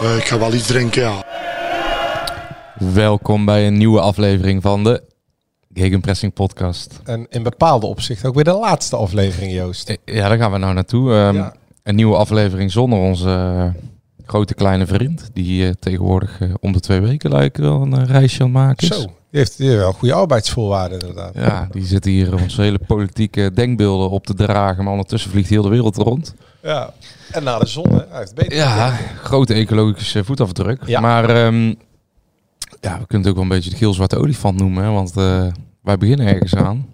Eh, ik ga wel iets drinken, ja. Welkom bij een nieuwe aflevering van de Gegenpressing podcast. En in bepaalde opzichten ook weer de laatste aflevering, Joost. Eh, Ja, daar gaan we nou naartoe. Ehm, Ja. Een nieuwe aflevering zonder onze eh, grote kleine vriend. Die tegenwoordig om de twee weken lijkt wel een reisje aan het maken is. Zo, die heeft, die heeft wel goede arbeidsvoorwaarden inderdaad. Ja, die zit hier onze hele politieke denkbeelden op te dragen. Maar ondertussen vliegt heel de wereld rond. Ja. En na de zon, hè. hij heeft beter Ja, grote ecologische voetafdruk. Ja. Maar ehm, ja, we kunnen het ook wel een beetje de geel-zwarte olifant noemen. Hè, want eh, wij beginnen ergens aan.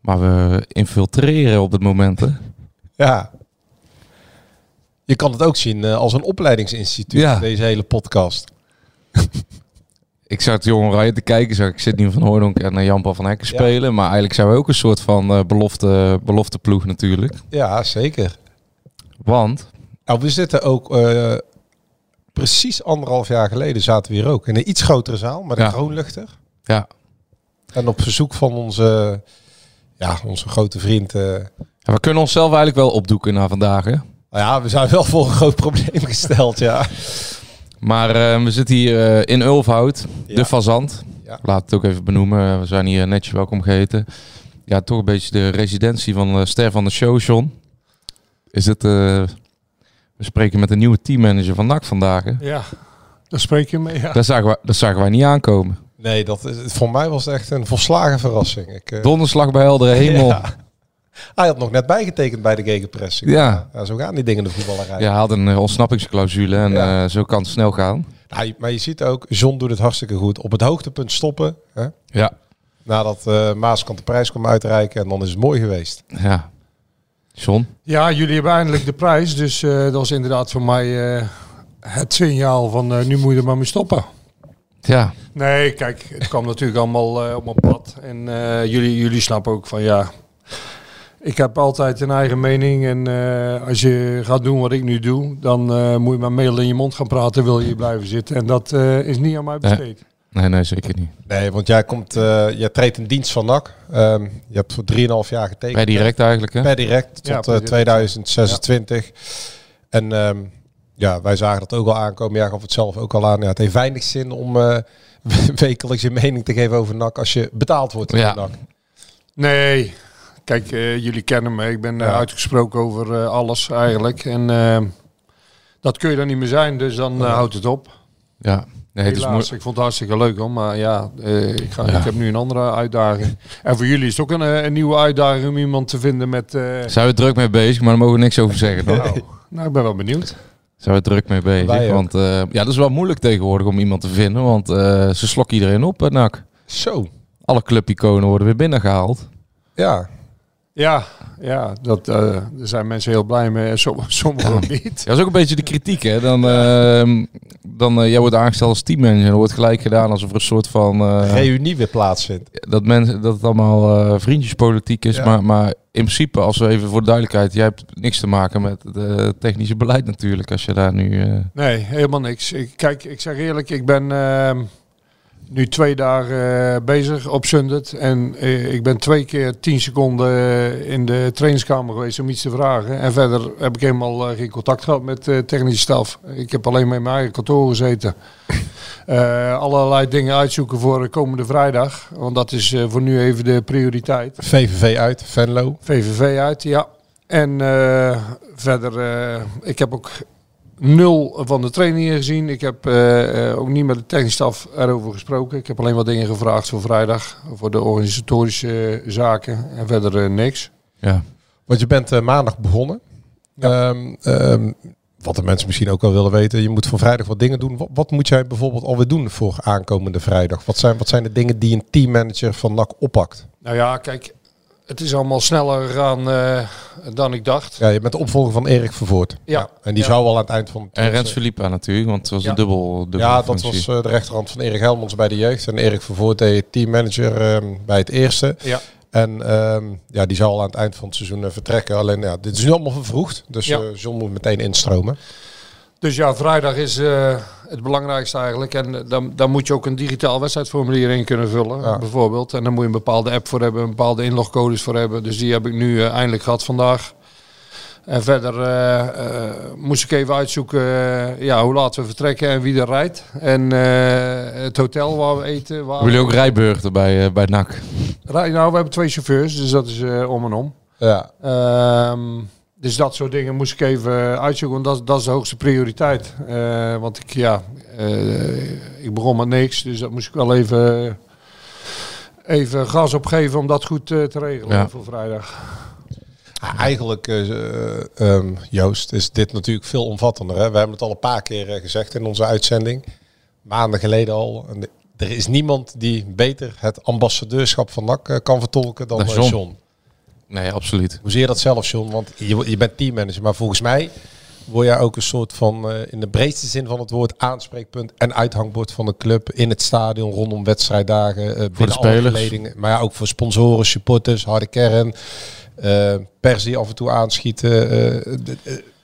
Maar we infiltreren op het moment. Hè. Ja. Je kan het ook zien eh, als een opleidingsinstituut, Ja. deze hele podcast. Ik zat Jong Oranje te kijken, zag ik Sidney van Hooydonk en eh, Jan-Paul van Hekken Ja. spelen. Maar eigenlijk zijn we ook een soort van eh, belofte, belofte ploeg natuurlijk. Ja, zeker. Want, Nou, we zitten ook eh, precies anderhalf jaar geleden zaten we hier ook in een iets grotere zaal met een Ja. kroonluchter. ja, En op verzoek van onze, ja, onze grote vriend. ja, we kunnen onszelf eigenlijk wel opdoeken na vandaag. Hè. nou ja, we zijn wel voor een groot probleem gesteld, ja. Maar eh, we zitten hier eh, in Ulfhout, Ja. de Fazant. Ja. Laat het ook even benoemen. We zijn hier netjes welkom geheten. Ja, toch een beetje de residentie van de ster van de show, John. Is het... eh, we spreken met een nieuwe teammanager van NAC vandaag. Hè? Ja, daar spreek je mee. Ja. Dat, zagen wij, dat zagen wij niet aankomen. Nee, dat is, voor mij was het echt een volslagen verrassing. Ik, eh, Donderslag bij heldere hemel. Ja. Hij had nog net bijgetekend bij de gegenpressing. Ja. ja. Zo gaan die dingen in de voetballerij. Ja, hij had een eh, ontsnappingsclausule en Ja. eh, zo kan het snel gaan. Nou, je- maar je ziet ook, John doet het hartstikke goed. Op het hoogtepunt stoppen. Hè? Ja. Nadat eh Maaskant de prijs kwam uitreiken. En dan is het mooi geweest. Ja. John? ja, jullie hebben eindelijk de prijs. Dus eh, dat was inderdaad voor mij eh, het signaal van eh, nu moet je er maar mee stoppen. Ja. Nee, kijk, het kwam natuurlijk allemaal eh, op mijn pad. En eh, jullie, jullie snappen ook van ja. Ik heb altijd een eigen mening. En eh, als je gaat doen wat ik nu doe, dan eh, moet je maar mail in je mond gaan praten. Wil je hier blijven zitten. En dat eh, is niet aan mij besteed. Nee, nee, zeker niet. Nee, want jij, komt, eh, jij treedt in dienst van NAC. Ehm, je hebt voor 3,5 jaar getekend. Bij direct eigenlijk, hè? Per direct tot Ja, eh, per direct. 2026. En ehm, ja, wij zagen dat ook al aankomen. Jij gaf het zelf ook al aan. Ja, het heeft weinig zin om eh, wekelijks je mening te geven over NAC als je betaald wordt door Ja. NAC. Nee, kijk, eh, jullie kennen me. Ik ben eh, Ja. uitgesproken over eh, alles eigenlijk. En eh, dat kun je dan niet meer zijn, dus dan houdt het op. Ja. Nee, het is Helaas, mooi. ik vond het hartstikke leuk hoor. Maar ja, eh, ik, ga, Ja. ik heb nu een andere uitdaging. En voor jullie is het ook een, een nieuwe uitdaging om iemand te vinden met... eh, Zijn we druk mee bezig, maar daar mogen we niks over zeggen, nou, nou, ik ben wel benieuwd. Zijn we druk mee bezig. Want eh, ja, dat is wel moeilijk tegenwoordig om iemand te vinden. Want eh, ze slokken iedereen op, NAC. Zo, Alle clubiconen worden weer binnengehaald. ja. Ja, ja dat, eh, daar zijn mensen heel blij mee. en som- Sommigen ook niet. Ja, dat is ook een beetje de kritiek, hè. Dan, ehm, dan eh, jij wordt aangesteld als teammanager. Dan wordt gelijk gedaan alsof er een soort van... eh, Reunie weer plaatsvindt. dat, mensen, dat het allemaal eh, vriendjespolitiek is. Ja. Maar, maar in principe, als we even voor de duidelijkheid... Jij hebt niks te maken met het technische beleid natuurlijk. Als je daar nu... eh, Nee, helemaal niks. Ik, kijk, ik zeg eerlijk, ik ben ehm, nu twee dagen eh, bezig op Sundet. En eh, ik ben twee keer tien seconden eh, in de trainingskamer geweest om iets te vragen. En verder heb ik helemaal geen contact gehad met de technische staf. Ik heb alleen maar in mijn eigen kantoor gezeten. Allerlei dingen uitzoeken voor de komende vrijdag. Want dat is voor nu even de prioriteit. VVV uit, Venlo. VVV uit, ja. En verder, ik heb ook nul van de trainingen gezien. Ik heb eh, eh, ook niet met de technische staf erover gesproken. Ik heb alleen wat dingen gevraagd voor vrijdag. Voor de organisatorische zaken. En verder eh, niks. ja. Want je bent maandag begonnen. Ehm, ehm, wat de mensen misschien ook wel willen weten. Je moet voor vrijdag wat dingen doen. Wat, wat moet jij bijvoorbeeld alweer doen voor aankomende vrijdag? Wat zijn, wat zijn de dingen die een teammanager van NAC oppakt? Nou ja, kijk, het is allemaal sneller gegaan eh, dan ik dacht. Ja, je bent de opvolger van Erik Vervoort. Ja. En die Ja. zou al aan het eind van... En Rens Filipa natuurlijk, want het was Ja. een dubbel, dubbel Ja, dat functie. was eh, de rechterhand van Erik Helmons bij de jeugd. En Erik Vervoort deed teammanager ehm, bij het eerste. Ja. En ehm, ja, die zou al aan het eind van het seizoen eh, vertrekken. Alleen ja, dit is nu allemaal vervroegd. Dus Ja. eh, John moet meteen instromen. Dus ja, vrijdag is eh, het belangrijkste eigenlijk. En eh, dan, dan moet je ook een digitaal wedstrijdformulier in kunnen vullen, Ja. bijvoorbeeld. En dan moet je een bepaalde app voor hebben, een bepaalde inlogcodes voor hebben. Dus die heb ik nu eh, eindelijk gehad vandaag. En verder moest ik even uitzoeken ja, hoe laat we vertrekken en wie er rijdt. En het hotel waar we eten. Waar jullie ook rijbeurten bij, bij NAC? Rij- nou, we hebben twee chauffeurs, dus dat is om en om. Ja. Ehm, dus dat soort dingen moest ik even uitzoeken, want dat, dat is de hoogste prioriteit. Eh, want ik, ja, eh, ik begon met niks, dus dat moest ik wel even, even gas opgeven om dat goed eh, te regelen Ja. voor vrijdag. Eigenlijk, eh, eh, ehm, Joost, is dit natuurlijk veel omvattender. Hè? We hebben het al een paar keer gezegd in onze uitzending. Maanden geleden al. En er is niemand die beter het ambassadeurschap van NAC kan vertolken dan. John. Nee, absoluut. Hoe zie je dat zelf, John? Want je, je bent teammanager, maar volgens mij word jij ook een soort van, eh, in de breedste zin van het woord, aanspreekpunt en uithangbord van de club in het stadion, rondom wedstrijddagen, eh binnen alle spelers. Maar ja, ook voor sponsoren, supporters, harde kern, eh pers die af en toe aanschieten.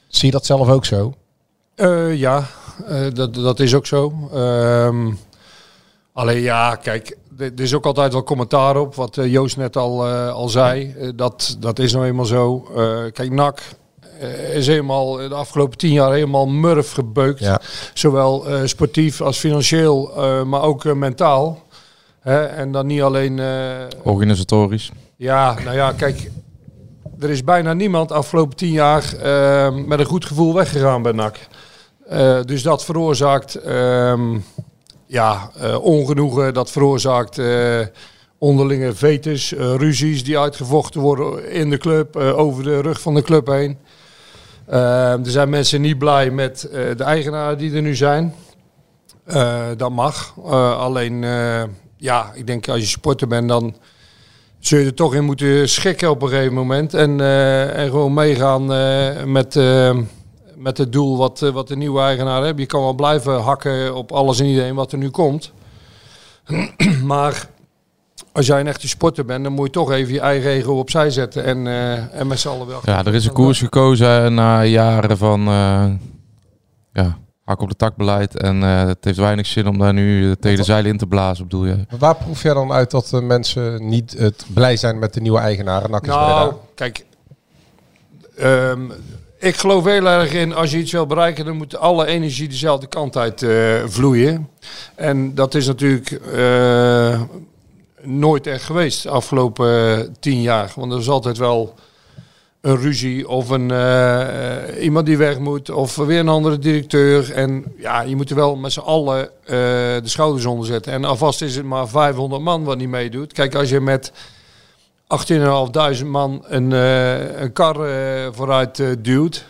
zie je dat zelf ook zo? Eh, ja, eh, dat, dat is ook zo. Ehm, alleen ja, kijk, er is ook altijd wel commentaar op. Wat eh, Joost net al, eh, al zei. Eh, dat, dat is nou eenmaal zo. Kijk, NAC is helemaal de afgelopen tien jaar helemaal murf gebeukt. Ja. Zowel sportief als financieel, maar ook mentaal. Hè? En dan niet alleen... Organisatorisch. ja, nou ja, kijk. Er is bijna niemand afgelopen tien jaar met een goed gevoel weggegaan bij NAC. Dus dat veroorzaakt ehm, ja, eh, ongenoegen. Dat veroorzaakt eh, onderlinge vetes, eh, ruzies die uitgevochten worden in de club, over de rug van de club heen. Er zijn mensen niet blij met de eigenaren die er nu zijn. Dat mag. Alleen, ja, ik denk als je supporter bent, dan zul je er toch in moeten schikken op een gegeven moment. En, en gewoon meegaan met, met het doel wat, eh, wat de nieuwe eigenaar heeft. Je kan wel blijven hakken op alles en iedereen wat er nu komt. maar als jij een echte sporter bent, dan moet je toch even je eigen ego opzij zetten. En, eh, en met z'n allen wel. Ja, er is een koers gekozen na jaren van eh, ja, hak op de tak beleid. En eh, het heeft weinig zin om daar nu eh, tegen de zeilen in te blazen, bedoel je? Maar Waar proef jij dan uit dat de mensen niet het blij zijn met de nieuwe is Nou, Breda. kijk. ehm, ik geloof heel erg in, als je iets wil bereiken, dan moet alle energie dezelfde kant uit eh, vloeien. En dat is natuurlijk eh, nooit echt geweest de afgelopen eh, tien jaar. Want er is altijd wel een ruzie of een, iemand die weg moet of weer een andere directeur. En ja, je moet er wel met z'n allen de schouders onder zetten. En alvast is het maar 500 man wat niet meedoet. Kijk, als je met 18.500 man een, eh, een kar eh, vooruit eh, duwt.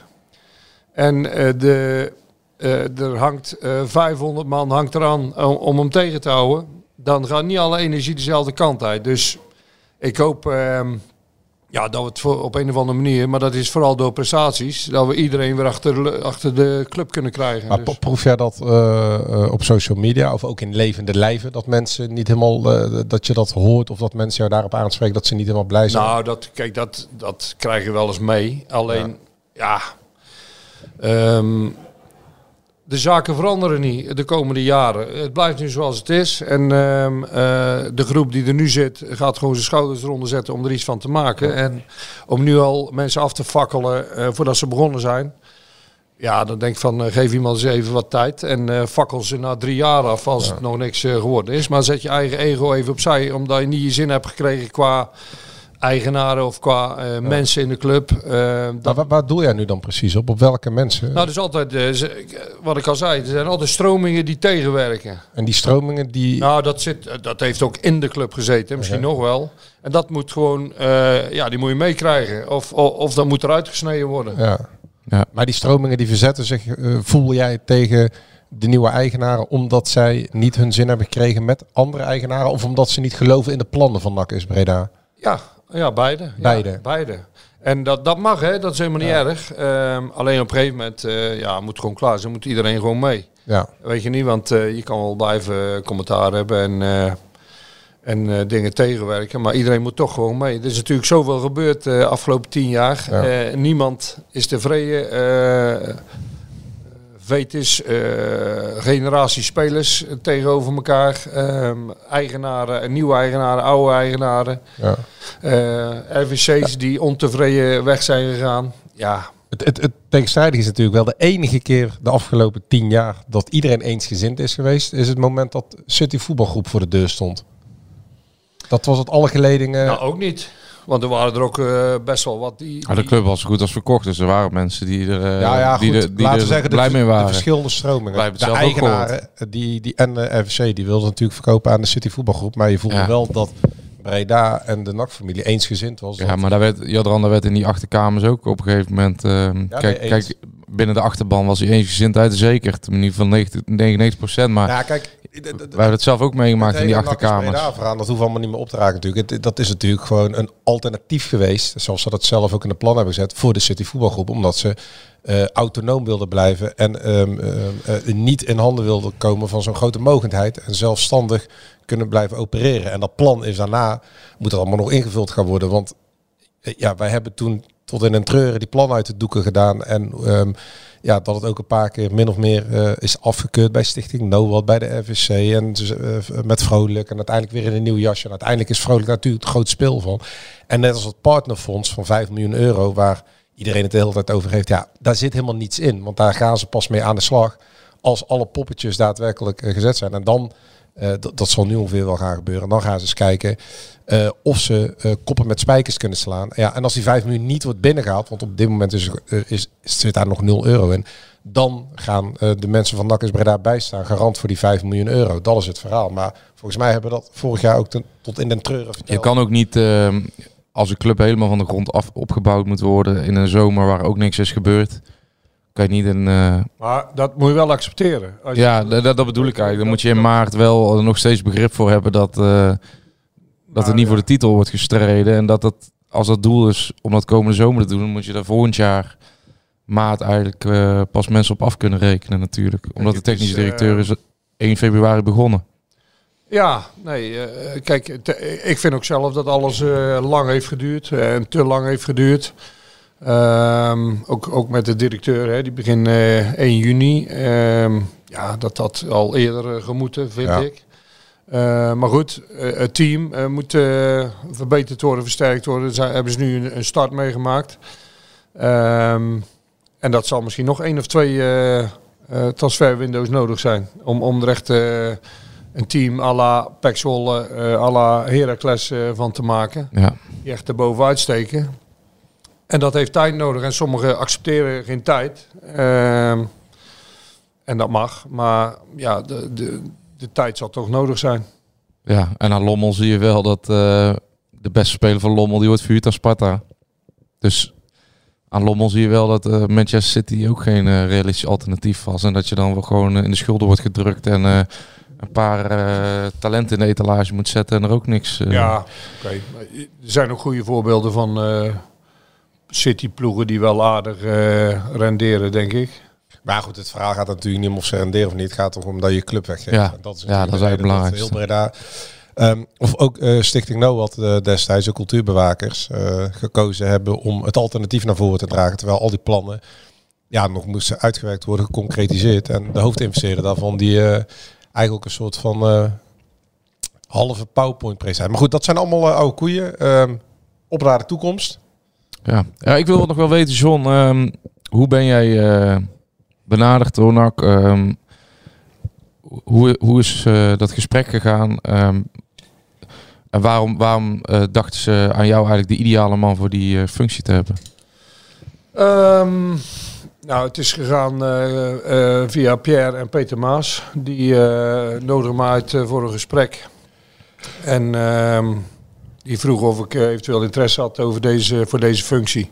En de, er hangt eh, 500 man hangt eraan om, om hem tegen te houden. Dan gaat niet alle energie dezelfde kant uit. Dus ik hoop ehm, ja, dat we het voor, op een of andere manier, maar dat is vooral door prestaties, dat we iedereen weer achter, de- achter de club kunnen krijgen. Maar Dus- pro- proef jij dat eh, eh, op social media of ook in levende lijven? Dat mensen niet helemaal, eh, dat je dat hoort of dat mensen jou daarop aanspreken dat ze niet helemaal blij zijn? Nou, dat, kijk, dat, dat krijg je wel eens mee. Alleen, ja, ehm, de zaken veranderen niet de komende jaren. Het blijft nu zoals het is. En ehm, eh, de groep die er nu zit, gaat gewoon zijn schouders eronder zetten om er iets van te maken. En om nu al mensen af te fakkelen eh, voordat ze begonnen zijn. Ja, dan denk ik van, eh, geef iemand eens even wat tijd. En fakkel ze na drie jaar af als het nog niks geworden is. Maar zet je eigen ego even opzij, omdat je niet je zin hebt gekregen qua eigenaren of qua eh, mensen in de club. Eh, Maar dat, waar, waar doe jij nu dan precies op? Op welke mensen? nou, er is altijd, ze- wat ik al zei, er zijn altijd stromingen die tegenwerken. en die stromingen die... Nou, dat, zit, dat heeft ook in de club gezeten, misschien nog wel. En dat moet gewoon, eh, ja, die moet je meekrijgen. Of, of, of dat moet eruit gesneden worden. ja. Ja. Maar die stromingen die verzetten zich, voel jij tegen de nieuwe eigenaren omdat zij niet hun zin hebben gekregen met andere eigenaren of omdat ze niet geloven in de plannen van NAC is Breda? Ja, Ja, beide. Ja, Beide. beide. En dat, dat mag, hè? dat is helemaal niet erg. Ehm, alleen op een gegeven moment eh, ja, moet gewoon klaar zijn. Moet iedereen gewoon mee. Ja. Weet je niet, want eh, je kan wel blijven commentaar hebben en, eh, en eh, dingen tegenwerken. Maar iedereen moet toch gewoon mee. Er is natuurlijk zoveel gebeurd de afgelopen tien jaar. Ja. Eh, niemand is tevreden. Eh Vetus, eh generatie spelers tegenover elkaar. Ehm, eigenaren, nieuwe eigenaren, oude eigenaren. ja. Eh, RVC's die ontevreden weg zijn gegaan. Ja, Het, het, het tegenstrijdige is natuurlijk wel de enige keer de afgelopen tien jaar dat iedereen eensgezind is geweest, is het moment dat City voetbalgroep voor de deur stond. Dat was het alle geledingen. nou ook niet. Want er waren er ook eh, best wel wat die... Maar Ah, de club was zo goed als verkocht, dus er waren mensen die er, eh, ja, ja, die goed. er, die Laten er we zeggen, blij de, mee de waren. verschillende stromingen. De eigenaren die, die, en de RVC die wilden natuurlijk verkopen aan de City voetbalgroep. Maar je voelde Ja. wel dat Breda en de NAC-familie eensgezind was. Ja, Dat- maar daar werd, Jadran daar werd in die achterkamers ook op een gegeven moment... nee, kijk, kijk, binnen de achterban was hij eensgezindheid zeker. In ieder geval 90, 99 procent. Maar ja, kijk, wij hebben het zelf ook meegemaakt in die achterkamers. Breda dat hoeft allemaal niet meer op te raken natuurlijk. Het- dat is natuurlijk gewoon een alternatief geweest, zoals ze dat zelf ook in de plan hebben gezet, voor de City voetbalgroep. Omdat ze eh, autonoom wilden blijven en ehm, ehm, eh, niet in handen wilden komen van zo'n grote mogendheid en zelfstandig kunnen blijven opereren. En dat plan is daarna, moet dat allemaal nog ingevuld gaan worden. Want eh, ja, wij hebben toen tot in een treuren die plan uit de doeken gedaan. En ehm, ja, dat het ook een paar keer min of meer eh, is afgekeurd bij Stichting NOWAT, bij de RVC en dus, eh, met Vrolijk. En uiteindelijk weer in een nieuw jasje. En uiteindelijk is Vrolijk natuurlijk het groot speel van. En net als het partnerfonds van 5 miljoen euro, waar iedereen het de hele tijd over heeft. Ja, daar zit helemaal niets in. Want daar gaan ze pas mee aan de slag als alle poppetjes daadwerkelijk eh, gezet zijn. En dan, eh, dat, zal nu ongeveer wel gaan gebeuren. Dan gaan ze eens kijken eh, of ze koppen met spijkers kunnen slaan. Ja, en als die 5 miljoen niet wordt binnengehaald, want op dit moment is, is, zit daar nog 0 euro in. Dan gaan de mensen van NAC Breda bijstaan, garant voor die 5 miljoen euro. Dat is het verhaal. Maar volgens mij hebben we dat vorig jaar ook ten- tot in den treuren. Je kan ook niet, ehm, als een club helemaal van de grond af opgebouwd moet worden in een zomer waar ook niks is gebeurd, kan je niet een... eh, Maar dat moet je wel accepteren. Als je- ja, dat, dat bedoel ik eigenlijk. Dan moet je in maart wel nog steeds begrip voor hebben dat, eh, dat er niet voor de titel wordt gestreden. En dat dat, als dat doel is om dat komende zomer te doen, dan moet je daar volgend jaar maart eigenlijk eh, pas mensen op af kunnen rekenen natuurlijk. Omdat de technische directeur is 1 februari begonnen. Ja, nee, eh, kijk, ik vind ook zelf dat alles eh, lang heeft geduurd eh, en te lang heeft geduurd. Ehm, ook, ook met de directeur, hè, die begin eh 1 juni. Ehm, ja, dat had al eerder gemoeten, vind Ja. ik. Maar goed, het team moet verbeterd worden, versterkt worden. Daar hebben ze nu een, een start meegemaakt. Ehm, en dat zal misschien nog één of twee transferwindows nodig zijn. Om, om er echt een team à la Pek Zwolle, eh, à la Heracles eh, van te maken. Ja. Die echt erbovenuit steken. En dat heeft tijd nodig. En sommigen accepteren geen tijd. Ehm, en dat mag. Maar ja, de, de, de tijd zal toch nodig zijn. Ja, en aan Lommel zie je wel dat eh, de beste speler van Lommel die wordt verhuurd aan Sparta. Dus aan Lommel zie je wel dat eh, Manchester City ook geen eh, realistisch alternatief was. En dat je dan wel gewoon in de schulden wordt gedrukt en een paar eh, talenten in de etalage moet zetten en er ook niks. eh, Ja, oké. Maar Er zijn ook goede voorbeelden van eh City-ploegen die wel aardig eh, renderen, denk ik. Maar goed, het verhaal gaat natuurlijk niet om of ze renderen of niet. Het gaat toch om dat je club weggeeft. Ja. En dat is, Ja, dat is eigenlijk dat Heel Breda. Ehm, of ook eh, Stichting NOWAT uh, destijds, de cultuurbewakers, eh, gekozen hebben om het alternatief naar voren te dragen. Terwijl al die plannen ja, nog moesten uitgewerkt worden, geconcretiseerd. En de hoofdinvesteerder daarvan, die eh, eigenlijk een soort van eh, halve PowerPoint-presentatie. Maar goed, dat zijn allemaal eh, oude koeien. Ehm, op naar de toekomst. Ja. ja, ik wil nog wel weten, John, ehm, hoe ben jij eh, benaderd door NAC? Ehm, hoe, hoe is eh, dat gesprek gegaan? Ehm, en waarom, waarom eh, dachten ze aan jou eigenlijk de ideale man voor die eh, functie te hebben? Ehm, nou, het is gegaan eh, eh, via Pierre en Peter Maas. Die eh nodigen me uit voor een gesprek. En ehm, die vroeg of ik eventueel interesse had over deze, voor deze functie.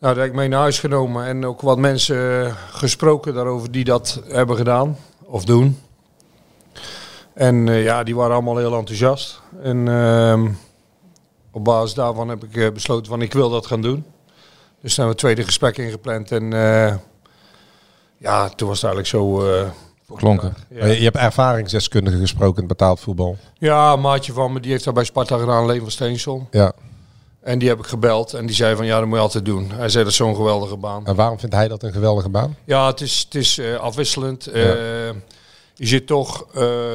Nou, daar heb ik mee naar huis genomen en ook wat mensen gesproken daarover die dat hebben gedaan of doen. En ja, die waren allemaal heel enthousiast. En ehm, op basis daarvan heb ik besloten van ik wil dat gaan doen. Dus daar hebben we het tweede gesprek ingepland. En eh, ja, toen was het eigenlijk zo... eh, Klonken. ja. Je, hebt ervaringsdeskundige gesproken in het betaald voetbal. Ja, een maatje van me, die heeft daar bij Sparta gedaan, Leen van Steensel. Ja. En die heb ik gebeld en die zei van ja, dat moet je altijd doen. Hij zei dat is zo'n geweldige baan. En waarom vindt hij dat een geweldige baan? Ja, het is, het is eh, afwisselend. Je zit toch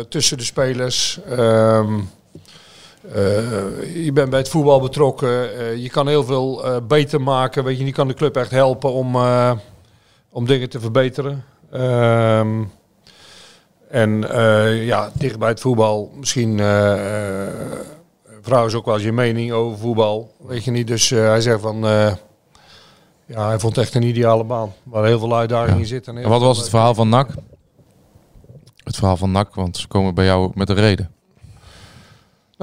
tussen de spelers. Ehm, eh, je bent bij het voetbal betrokken. Eh, je kan heel veel eh, beter maken. Weet je, je kan de club echt helpen om, om dingen te verbeteren. Ehm, en ja, dicht bij het voetbal. Misschien vrouwen is ook wel eens je mening over voetbal. Weet je niet. Dus hij zegt van. ja, hij vond het echt een ideale baan. Waar heel veel uitdagingen in zitten. en En wat was het verhaal van NAC? Het verhaal van NAC, want ze komen bij jou met een reden.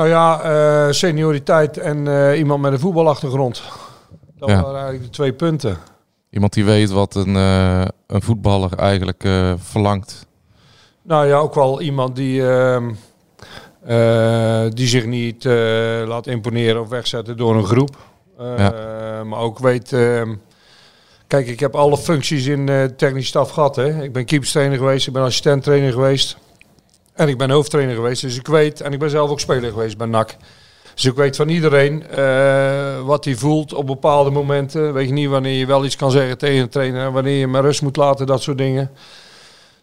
Nou ja, eh, senioriteit en eh, iemand met een voetbalachtergrond. Dat Ja. waren eigenlijk de twee punten. Iemand die weet wat een, eh, een voetballer eigenlijk verlangt. Nou ja, ook wel iemand die, ehm, eh, die zich niet laat imponeren of wegzetten door een groep. Maar ook weet... ehm, kijk, ik heb alle functies in eh technisch staf gehad. Hè. Ik ben keeperstrainer geweest, ik ben assistent-trainer geweest. En ik ben hoofdtrainer geweest. Dus ik weet, en ik ben zelf ook speler geweest bij NAC. Dus ik weet van iedereen eh, wat hij voelt op bepaalde momenten. Weet je niet wanneer je wel iets kan zeggen tegen een trainer. en Wanneer je hem rust moet laten, dat soort dingen.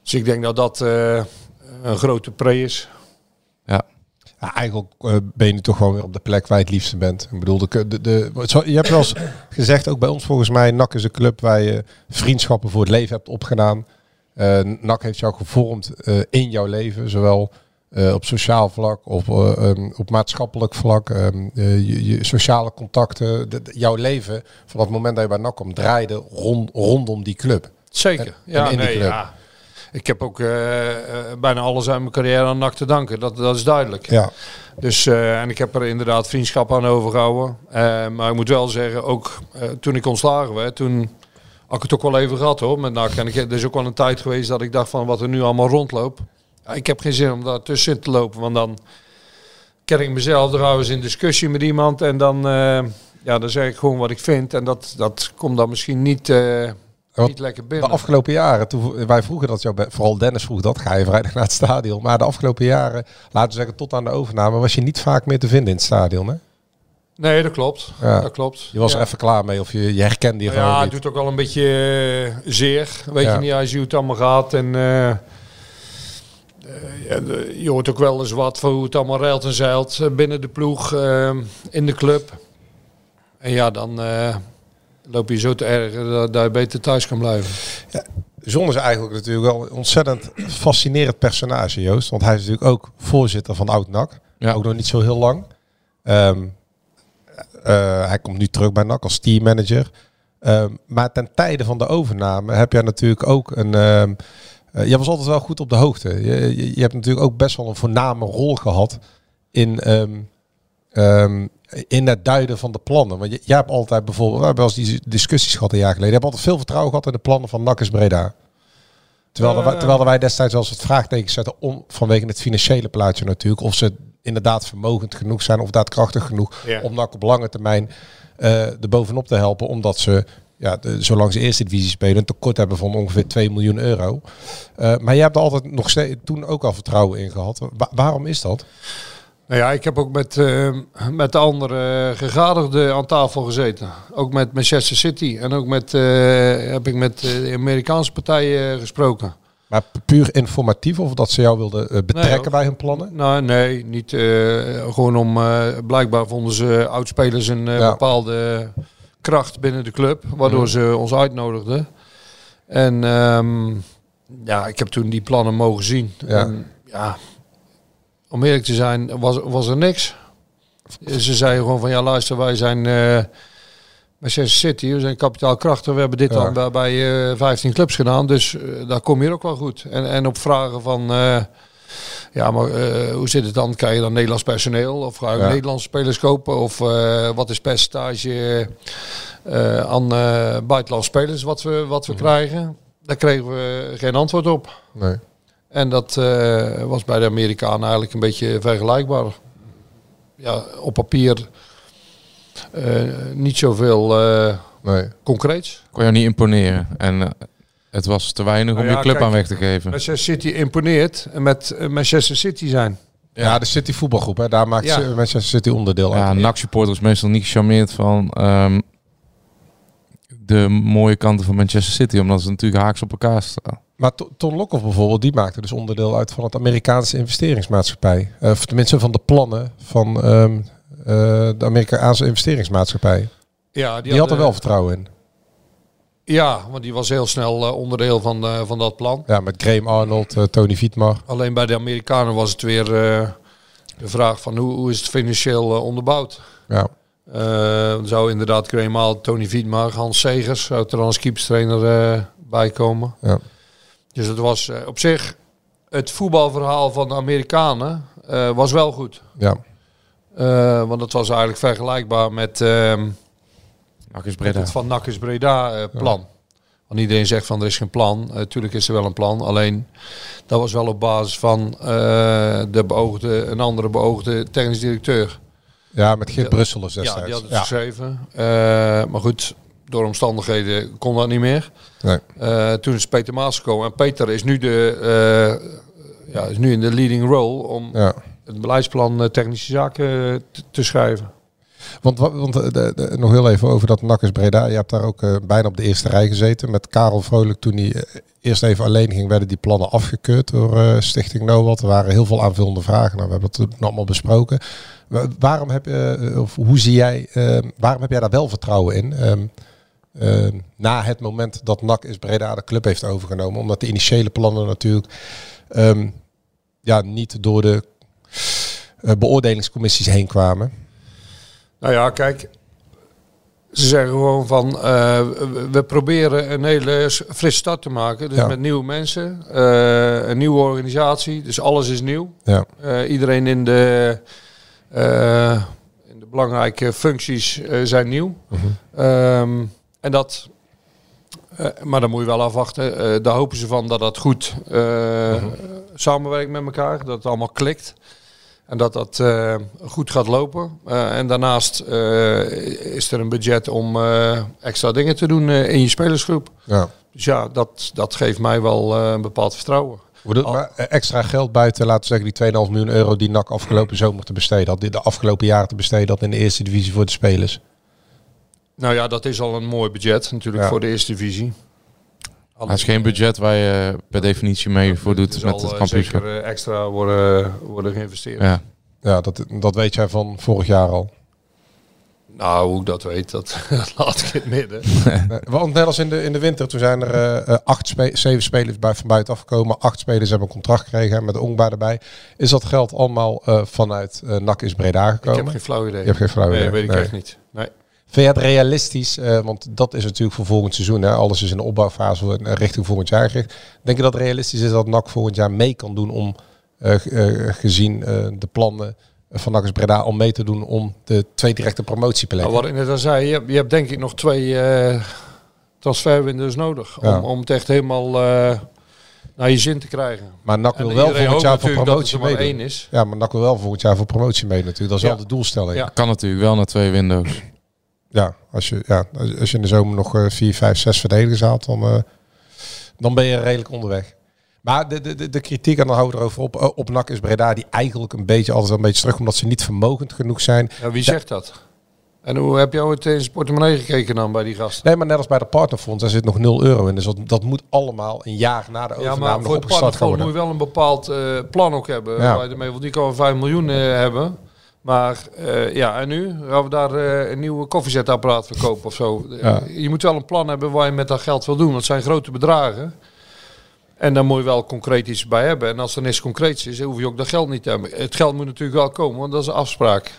Dus ik denk dat dat eh, een grote pre is. Ja, Ja, eigenlijk eh, ben je nu toch gewoon weer op de plek waar je het liefste bent. Ik bedoel, de, de, de, zo- je hebt wel eens gezegd, ook bij ons volgens mij, NAC is een club waar je vriendschappen voor het leven hebt opgedaan. Eh NAC heeft jou gevormd eh, in jouw leven, zowel eh, op sociaal vlak, op, eh, ehm, op maatschappelijk vlak, ehm, eh, je, je sociale contacten. de- de- jouw leven, van het moment dat je bij NAC kwam, draaide rond, rondom die club. Zeker. En- ja, en in die nee, club. ja. Ik heb ook bijna alles aan mijn carrière aan NAC te danken. Dat, dat is duidelijk. Ja. Dus, en ik heb er inderdaad vriendschap aan overgehouden. Eh, maar ik moet wel zeggen, ook toen ik ontslagen werd, toen had ik het ook wel even gehad hoor. Met NAC. En ik, er is ook wel een tijd geweest dat ik dacht van wat er nu allemaal rondloopt. Ik heb geen zin om daar tussenin te lopen. Want dan ken ik mezelf, eens in discussie met iemand. En dan, eh, ja, dan zeg ik gewoon wat ik vind. En dat, dat komt dan misschien niet, eh, niet lekker De binnen. afgelopen jaren, toen wij vroegen dat jou, bij- vooral Dennis vroeg dat, ga je vrijdag naar het stadion. Maar de afgelopen jaren, laten we zeggen tot aan de overname, was je niet vaak meer te vinden in het stadion. Hè? Nee, dat klopt. Ja. Dat klopt. Je was ja. even klaar mee of je, je herkende je Nou gewoon ja, het doet ook al een beetje eh, zeer. Weet Ja. je niet, als je hoe het allemaal gaat. En eh, eh, je hoort ook wel eens wat van hoe het allemaal reilt en zeilt binnen de ploeg, in de club. En ja, dan loop je zo te erger dat, dat je beter thuis kan blijven. John is eigenlijk natuurlijk wel een ontzettend fascinerend personage, Joost. Want hij is natuurlijk ook voorzitter van Oud-NAC. Ook nog niet zo heel lang. Ehm, eh, hij komt nu terug bij NAC als teammanager. Ehm, maar ten tijde van de overname heb jij natuurlijk ook een... ehm eh, jij was altijd wel goed op de hoogte. Je, je, je hebt natuurlijk ook best wel een voorname rol gehad in, ehm, in het duiden van de plannen. Want je- jij hebt altijd bijvoorbeeld, we hebben wel eens die discussies gehad een jaar geleden. Je hebt altijd veel vertrouwen gehad in de plannen van NAC is Breda. Terwijl, wij, Eh. terwijl wij destijds wel eens het vraagteken zetten om, vanwege het financiële plaatje natuurlijk. Of ze inderdaad vermogend genoeg zijn of daadkrachtig genoeg Ja. om NAC op lange termijn eh er bovenop te helpen. Omdat ze, ja, de, zolang ze eerste divisie spelen, een tekort hebben van ongeveer 2 miljoen euro. Eh, maar jij hebt er altijd nog steeds toen ook al vertrouwen in gehad. Wa- waarom is dat? Nou ja, ik heb ook met, eh, met de andere gegadigden aan tafel gezeten. Ook met Manchester City. En ook met, heb ik met de Amerikaanse partijen gesproken. Maar pu- puur informatief of dat ze jou wilden eh, betrekken bij hun plannen? Nou, nee, niet eh, gewoon om. eh, blijkbaar vonden ze oudspelers een Ja. bepaalde kracht binnen de club, waardoor ze ons uitnodigden. En ehm, ja, ik heb toen die plannen mogen zien. Ja. En, ja, om eerlijk te zijn, was, was er niks. Ze zeiden gewoon van ja, luister, wij zijn Manchester City, we zijn kapitaalkrachtig. We hebben dit Ja. dan bij, bij eh 15 clubs gedaan, dus eh, daar kom je ook wel goed. En, en op vragen van. eh, ja, maar hoe zit het dan? Krijg je dan Nederlands personeel? Of ga je Ja. Nederlandse spelers kopen? Of wat is percentage aan buitenlandse spelers wat we, wat we krijgen? Daar kregen we geen antwoord op. Nee. En dat was bij de Amerikanen eigenlijk een beetje vergelijkbaar. Ja, op papier niet zoveel eh Nee. concreets. Kon jou niet imponeren. En eh, het was te weinig om Nou ja, je club kijk, aan weg te geven. Manchester City imponeert met eh, Manchester City zijn. Ja, de City voetbalgroep, hè, daar maakt Ja. Manchester City onderdeel Ja, uit. NAC-supporters meestal niet gecharmeerd van ehm, de mooie kanten van Manchester City. Omdat ze natuurlijk haaks op elkaar staan. Maar To- Ton Lokhoff bijvoorbeeld, die maakte dus onderdeel uit van het Amerikaanse investeringsmaatschappij. Eh, of tenminste van de plannen van ehm, eh, de Amerikaanse investeringsmaatschappij. Ja, Die, had er wel vertrouwen in. Ja, want die was heel snel eh, onderdeel van, eh, van dat plan. Ja, met Graham Arnold, eh, Tony Vietmar. Alleen bij de Amerikanen was het weer eh, de vraag van hoe, hoe is het financieel eh, onderbouwd. Ja. Eh, zou inderdaad Graham Tony Vietmar, Hans Segers zou er als keeperstrainer eh bij komen. Ja. Dus het was eh, op zich het voetbalverhaal van de Amerikanen eh, was wel goed. Ja. Eh, want het was eigenlijk vergelijkbaar met ehm, met het Van Nakkers Breda eh, plan. Want iedereen zegt van er is geen plan. Natuurlijk is er wel een plan. Alleen dat was wel op basis van eh, de beoogde, een andere beoogde technisch directeur. ja, met Geert Ja. Brussel is Ja, destijds. die had het Ja. geschreven. Eh, maar goed, door omstandigheden kon dat niet meer. Nee. Eh, toen is Peter Maas gekomen. En Peter is nu, de, eh, ja, is nu in de leading role om Ja. Het beleidsplan eh, technische zaken eh, te, schrijven. Want, wa- want eh, nog heel even over dat Nakkers Breda. Je hebt daar ook bijna op de eerste rij gezeten. Met Karel Vrolijk toen hij eerst even alleen ging, werden die plannen afgekeurd door Stichting NOWAT. Er waren heel veel aanvullende vragen. Nou, we hebben het allemaal besproken. Wa- Waarom heb je, of hoe zie jij, eh, waarom heb jij daar wel vertrouwen in? Ehm, eh, na het moment dat NAC is Breda de club heeft overgenomen. Omdat de initiële plannen natuurlijk ehm, ja, niet door de beoordelingscommissies heen kwamen. Nou ja, kijk. Ze zeggen gewoon van, eh, we- proberen een hele frisse start te maken. Dus Ja. met nieuwe mensen, eh, een nieuwe organisatie. Dus alles is nieuw. Ja. Eh, iedereen in de, eh, in de belangrijke functies eh, zijn nieuw. Mhm. Ehm, en dat, eh, maar dan moet je wel afwachten. Eh, daar hopen ze van dat dat goed eh, samenwerkt met elkaar. Dat het allemaal klikt. En dat dat eh, goed gaat lopen. Eh, en daarnaast eh, is er een budget om extra dingen te doen in je spelersgroep. Ja. Dus ja, dat, dat geeft mij wel een bepaald vertrouwen. Maar extra geld buiten, laten we zeggen, die 2,5 miljoen euro die NAC afgelopen zomer te besteden had. De afgelopen jaren te besteden had in de eerste divisie voor de spelers. Nou ja, dat is al een mooi budget natuurlijk Ja. voor de eerste divisie. Het is geen budget waar je per definitie mee voor doet Er met zal het eh, kampioenschap. zeker eh, extra worden, worden geïnvesteerd. Ja. Ja, dat, dat weet jij van vorig jaar al. Nou, hoe ik dat weet, dat laat ik in het midden. Eh, Want net als in de, in de winter, toen zijn er eh, eh, acht spe zeven spelers bij, van buitenaf gekomen. Acht spelers hebben een contract gekregen met de Ongba erbij. Is dat geld allemaal eh, vanuit eh NAC is Breda Ik gekomen? heb geen flauw idee. Je hebt geen flauw Nee, idee. weet ik Nee. echt niet. Nee. Vind je het realistisch? eh, want dat is natuurlijk voor volgend seizoen. Hè? Alles is in de opbouwfase eh, richting volgend jaar gericht. Denk je dat het realistisch is dat NAC volgend jaar mee kan doen om, eh, gezien eh, de plannen van NAC is Breda, om mee te doen om de twee directe promotieplekken? Nou, wat ik net al zei, je hebt, je hebt denk ik nog twee eh transferwindows nodig. Ja. Om, om het echt helemaal eh, naar je zin te krijgen. maar NAC wil wel volgend jaar voor promotie er maar meedoen. één is. Ja, maar NAC wil wel volgend jaar voor promotie mee natuurlijk. Dat is Ja. wel de doelstelling. Ja. Ja, Kan natuurlijk wel naar twee windows. Als, je, ja als je in de zomer nog eh, vier, vijf, zes verdedigers haalt, dan, eh, dan ben je redelijk onderweg. Maar de, de, de, kritiek, en dan houden we erover op, eh, op NAC is Breda, die eigenlijk een beetje altijd wel een beetje terug, omdat ze niet vermogend genoeg zijn. Ja, wie zegt dat? En hoe heb je ooit in zijn portemonnee gekeken dan bij die gasten? Nee, maar net als bij de partnerfonds, daar zit nog 0 euro in. Dus dat, dat moet allemaal een jaar na de Ja, overname maar nog voor het opgestart partnerfonds moet je wel een bepaald plan ook hebben. Ja. Waar je ermee, want die kan wel 5 miljoen hebben. Maar eh, ja, en nu gaan we daar eh, een nieuwe koffiezetapparaat verkopen of zo. Ja. Je moet wel een plan hebben waar je met dat geld wil doen. Dat zijn grote bedragen. En daar moet je wel concreet iets bij hebben. En als er niks concreets is, hoef je ook dat geld niet te hebben. Het geld moet natuurlijk wel komen, want dat is een afspraak.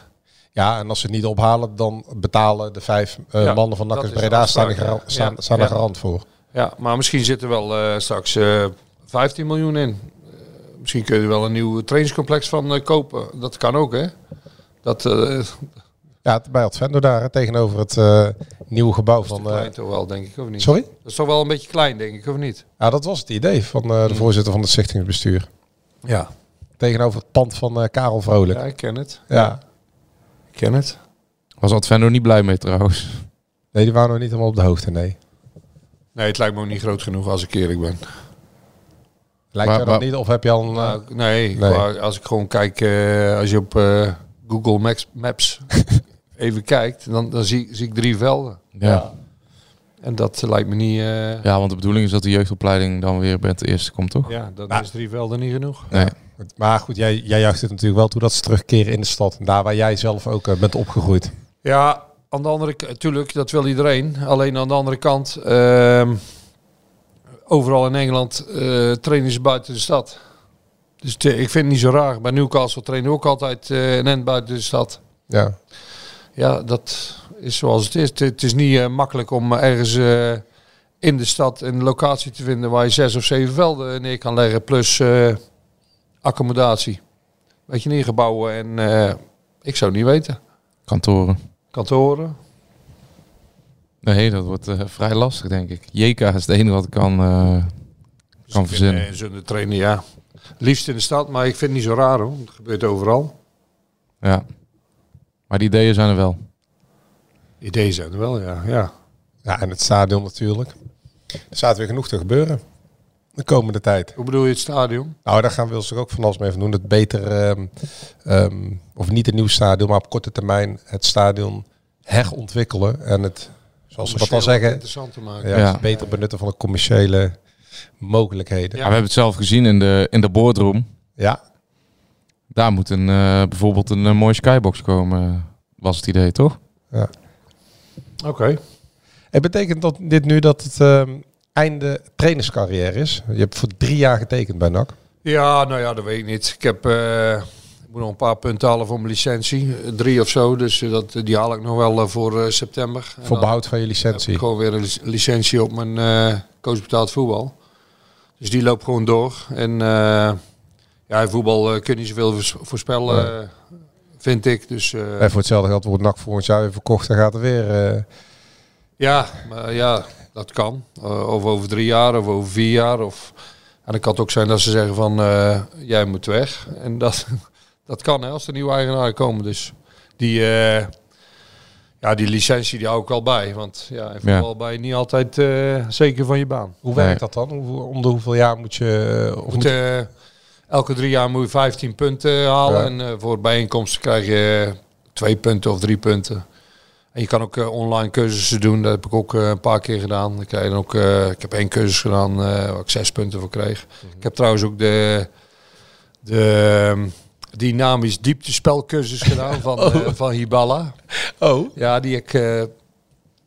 Ja, en als ze het niet ophalen, dan betalen de vijf eh, Ja, mannen van de Breda staan, er garant, ja. staan, Ja. staan er Ja. garant voor. Ja, maar misschien zit er wel eh, straks eh 15 miljoen in. Eh, misschien kun je er wel een nieuw trainingscomplex van eh, kopen. Dat kan ook, hè? Dat eh Ja, het- bij Advendo daar, tegenover het eh, nieuwe gebouw is te van... klein eh toch wel, denk ik, of niet? sorry? Dat is toch wel een beetje klein, denk ik, of niet? Ja, dat was het idee van eh, de voorzitter van het stichtingsbestuur. Ja. Tegenover het pand van eh, Karel Vrolijk. Ja, ik ken het. Ja. Ik ken het. Was Advendo niet blij mee trouwens. Nee, die waren nog niet helemaal op de hoogte, nee. Nee, het lijkt me ook niet groot genoeg als ik eerlijk ben. Lijkt Maar- je dat maar- niet? Of heb je al een... Nou, nee, Nee. maar als ik gewoon kijk, eh, als je op eh, Google Maps, Maps even kijkt, dan, dan zie, zie ik drie velden. Ja. En dat lijkt me niet... eh, ja, want de bedoeling is dat de jeugdopleiding dan weer bij het eerste komt, toch? ja, dan Nou. is drie velden niet genoeg. Nee. Maar goed, jij, jij juicht het natuurlijk wel toe dat ze terugkeren in de stad. Daar waar jij zelf ook eh, bent opgegroeid. Ja, aan de andere kant, natuurlijk, dat wil iedereen. Alleen aan de andere kant, ehm, overal in Engeland eh, trainen ze buiten de stad. Dus te- ik vind het niet zo raar. Bij Newcastle trainen we ook altijd eh een end buiten de stad. Ja. Ja, dat is zoals het is. Het, is niet eh, makkelijk om ergens eh, in de stad een locatie te vinden waar je zes of zeven velden neer kan leggen. Plus eh, accommodatie. Weet je, neergebouwen en eh, ik zou het niet weten. Kantoren. Kantoren. Nee, dat wordt eh, vrij lastig, denk ik. JK is het enige wat ik kan, eh, kan verzinnen. Nee, zonder trainen, ja. Liefst in de stad, maar ik vind het niet zo raar hoor. Het gebeurt overal. Ja. Maar die ideeën zijn er wel. Ideeën zijn er wel, ja. ja. ja, en het stadion natuurlijk. Er staat weer genoeg te gebeuren de komende tijd. Hoe bedoel je het stadion? Nou, daar gaan we zich ook van alles mee van doen. Het beter, ehm, ehm, of niet een nieuw stadion, maar op korte termijn het stadion herontwikkelen. En het, zoals we dat al zeggen, Interessant te maken. ja, Ja. het beter benutten van de commerciële mogelijkheden. Ja, we hebben het zelf gezien in de, in de boardroom. Ja, Daar moet een, eh, bijvoorbeeld een, eh, mooie skybox komen, was het idee, toch? Oké. Het betekent dat dit nu dat het ehm, einde trainerscarrière is. Je hebt voor drie jaar getekend bij NAC. Ja, nou ja, dat weet ik niet. Ik heb... eh, ik moet nog een paar punten halen voor mijn licentie. Eh, Drie of zo. Dus eh, dat, die haal ik nog wel eh, voor eh, september. Voor behoud van je heb ik licentie. gewoon weer een lic- licentie op mijn eh coachbetaald voetbal. Dus die loopt gewoon door. En eh, ja, in voetbal eh, kun je niet zoveel voors- voorspellen, eh, vind ik. Dus En voor hetzelfde geld wordt NAC volgend jaar weer verkocht en gaat er weer... ja, maar ja, dat kan. Of over drie jaar of over vier jaar. Of, en het kan het ook zijn dat ze zeggen van, jij moet weg. En dat, dat kan hè, als er nieuwe eigenaren komen. Dus die, ja, die licentie die hou ik wel bij. Want ja, in voetbal ben je niet altijd eh, zeker van je baan. hoe Nee. werkt dat dan? Hoe, om de hoeveel jaar moet je... Of Moet, moet, eh, elke drie jaar moet je 15 punten halen. Ja. En eh, voor bijeenkomsten krijg je twee punten of drie punten. En je kan ook eh, online cursussen doen. Dat heb ik ook eh, een paar keer gedaan. Dan krijg je dan ook, eh, ik heb één cursus gedaan eh, waar ik zes punten voor kreeg. Ik heb trouwens ook de, de ehm, dynamisch dieptespelcursus gedaan van, eh, van Hiballa. oh, Ja, die ik eh,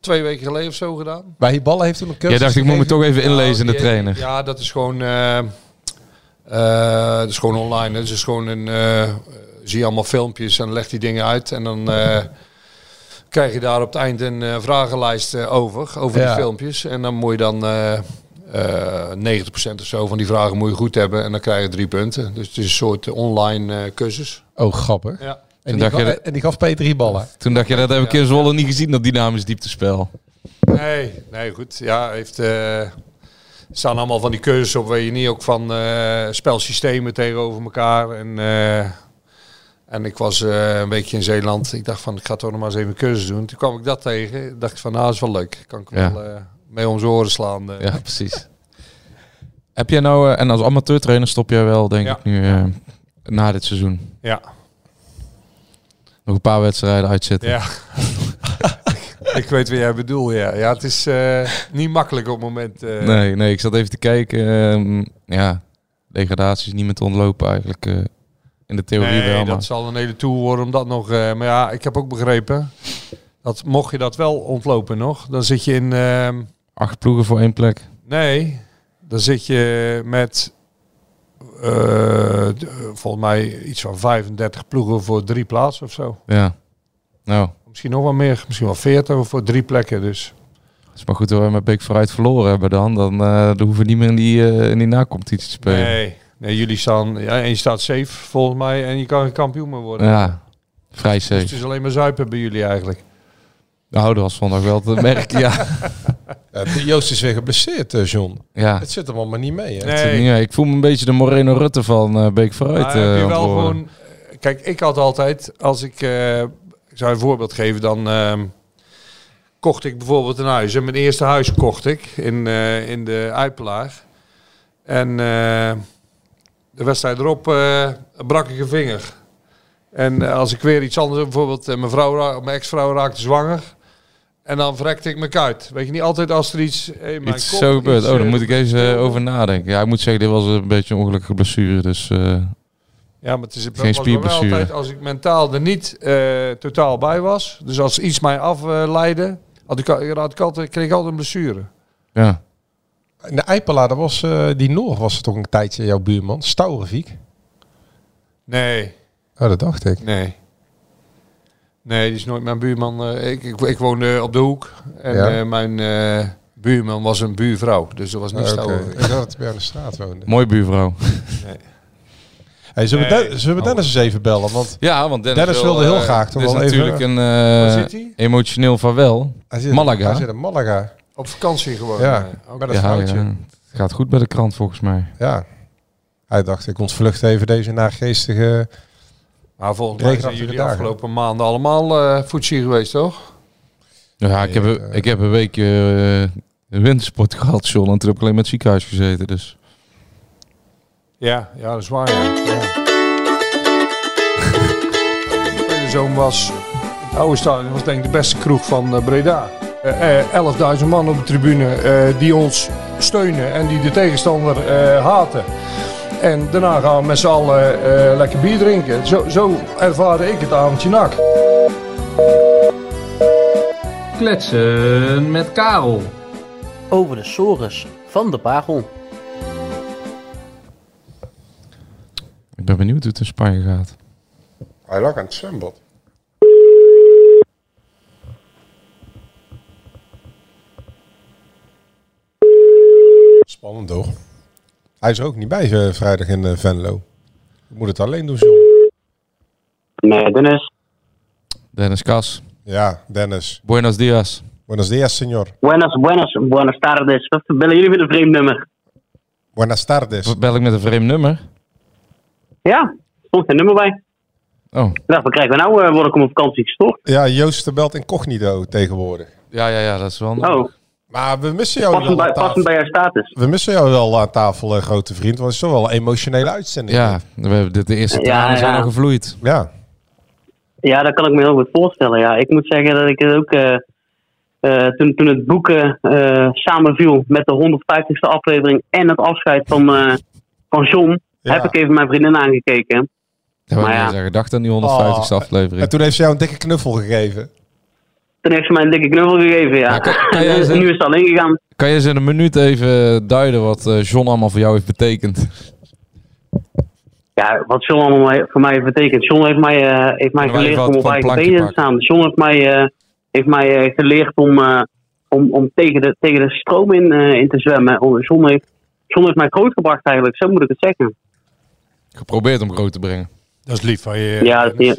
twee weken geleden of zo gedaan. bij Hiballa heeft toen een cursus Jij dacht, ik moet me toch even inlezen in de Nou, die- trainer. Ja, dat is gewoon, eh eh, dat is gewoon online. Dus het is gewoon een, eh, zie je allemaal filmpjes en legt die dingen uit. En dan eh, krijg je daar op het eind een eh, vragenlijst eh, over, over Ja. die filmpjes. En dan moet je dan 90% of zo van die vragen moet je goed hebben. En dan krijg je drie punten. Dus het is een soort online eh, cursus. Oh, grappig. Ja. En die, dacht je ga- dat- en die gaf Peter Hiballa. Toen dacht je, dat heb ik in Zwolle niet gezien, dat dynamisch dieptespel. Nee, nee, goed. Ja, heeft. eh, er staan allemaal van die cursussen op waar je niet ook van eh, spelsystemen tegenover elkaar. En, eh, en ik was eh, een weekje in Zeeland. Ik dacht van, ik ga toch nog maar eens even een cursus doen. Toen kwam ik dat tegen. Dacht ik van, nou, dat is wel leuk. Kan ik Ja. wel eh, mee om oren slaan. eh. Ja, precies. Heb jij nou, eh, en als amateurtrainer stop jij wel, denk Ja. ik, nu eh, na dit seizoen. ja. Nog een paar wedstrijden uitzitten. Ja. ik weet wat jij bedoelt, ja. Ja, het is niet makkelijk op het moment. Nee, nee, ik zat even te kijken. ehm, ja, degradatie is niet meer te ontlopen eigenlijk. in de theorie Nee, wel, maar... dat zal een hele tour worden om dat nog. maar ja, ik heb ook begrepen dat mocht je dat wel ontlopen nog, dan zit je in. Acht ploegen voor één plek. nee, dan zit je met. eh, volgens mij iets van 35 ploegen voor drie plaatsen of zo. Ja. Nou, Misschien nog wel meer, misschien wel 40 voor drie plekken. Dus het is maar goed dat we met Beek vooruit verloren hebben dan. Dan, eh, dan hoeven we niet meer in die, eh, in die nacompetitie te spelen. nee, nee, jullie staan. Ja, en je staat safe volgens mij en je kan geen kampioen meer worden. Ja, vrij Dus safe. het is alleen maar zuipen bij jullie eigenlijk. Nou, dat was zondag wel te merken. ja. Ja, de Joost is weer geblesseerd, eh, John. ja. Het zit hem allemaal niet mee. Hè? Nee. Ja, ik voel me een beetje de Moreno Rutte van eh Beek vooruit. Maar heb eh, je wel gewoon. Kijk, ik had altijd, als ik. eh, ik zou een voorbeeld geven, dan ehm, kocht ik bijvoorbeeld een huis. En mijn eerste huis kocht ik in, eh, in de Uipelaar. En eh, de wedstrijd erop eh, brak ik een vinger. En als ik weer iets anders, bijvoorbeeld mijn, vrouw, mijn ex-vrouw raakte zwanger. En dan verrekte ik me kuit. Weet je niet altijd als er iets... Hey, mijn Iets kop, zo gebeurt. iets, Oh, daar eh, moet ik eens eh, over nadenken. Ja, ik moet zeggen, dit was een beetje een ongelukkige blessure. Dus eh, Ja, maar het is Geen spierblessure. altijd als ik mentaal er niet eh, totaal bij was. Dus als iets mij afleidde, had ik, al- had ik altijd, kreeg ik altijd een blessure. ja. In de Eipela, dat was, eh, die Noor was toch een tijdje jouw buurman. Stoureviek. Nee, Oh, dat dacht ik. nee. Nee, die is nooit mijn buurman. eh, ik, ik, ik woonde op de hoek. En Ja. eh, mijn eh, buurman was een buurvrouw. Dus dat was niet Oké. stouw. Ik dacht dat hij bij de straat woonde. Mooi buurvrouw. Hey, zullen, we Nee. Zullen we Dennis eens even bellen? Want Ja, want Dennis, Dennis wil, wilde heel graag toch dit is wel even- natuurlijk een eh, emotioneel vaarwel. hij zit, Malaga. Hij zit in Malaga. Op vakantie gewoon. Ja, ook. bij dat Ja, vrouwtje. ja, Ja. het gaat goed bij de krant volgens mij. Hij dacht, ik ontvlucht even deze naargeestige... Maar volgens mij zijn jullie dagen. afgelopen maanden allemaal eh voetsie geweest, toch? Ja, ik heb, eh, ik heb een weekje eh, wintersport gehad, John. En toen heb ik alleen met het ziekenhuis gezeten. Dus Ja, ja, dat is waar. Ja. Ja. Mijn zoon was, het oude stadion was denk ik de beste kroeg van eh, Breda. Eh, 11.000 man op de tribune eh, die ons steunen en die de tegenstander eh, haten. En daarna gaan we met z'n allen eh, lekker bier drinken. Zo, zo ervaarde ik het avondje nak. Kletsen met Karel. over de sores van de Pagel. ik ben benieuwd hoe het in Spanje gaat. Hij lag aan het zwembad. Spannend hoor. Hij is er ook niet bij eh, vrijdag in eh, Venlo. Ik moet het alleen doen, John. Nee, Dennis. Dennis Kas. Ja, Dennis. Buenos dias. Buenos dias, señor. Buenas, buenas, buenas tardes. Wat bellen jullie met een vreemd nummer? Buenas tardes. Bel ik met een vreemd nummer? Ja, stond geen nummer bij. Oh. Ik dacht, wat krijgen we nou? eh, word ik om op vakantie gestoord? Ja, Joost belt incognito tegenwoordig. Ja, ja, ja, dat is wel... Oh, Maar we missen jou passend wel bij, aan passend tafel. bij jouw status. We missen jou wel aan tafel, eh, grote vriend. Want het is toch wel een emotionele uitzending. Ja, we hebben dit, de eerste Ja, tranen zijn ja. al gevloeid. Ja. Ja, dat kan ik me heel goed voorstellen. Ja, ik moet zeggen dat ik het ook... eh, eh, toen, toen het boeken eh, samenviel met de 150ste aflevering en het afscheid van, eh, van John, Ja. heb ik even mijn vriendin aangekeken. Hebben Maar we ja. gedacht aan die 150ste Oh, aflevering. En toen heeft ze jou een dikke knuffel gegeven. Toen heeft ze mij een dikke knuffel gegeven, ja. Kan- kan jij nu is het alleen gegaan. Kan je eens in een minuut even duiden wat eh, John allemaal voor jou heeft betekend? Ja, wat John allemaal voor mij betekent. John heeft mij, eh, heeft mij geleerd om op eigen benen te staan. John heeft mij, eh, heeft mij geleerd om, eh, om, om tegen, de, tegen de stroom in, eh, in te zwemmen. Oh, John heeft, John heeft mij grootgebracht eigenlijk, zo moet ik het zeggen. Geprobeerd om groot te brengen. Dat is lief van je. ja, dat is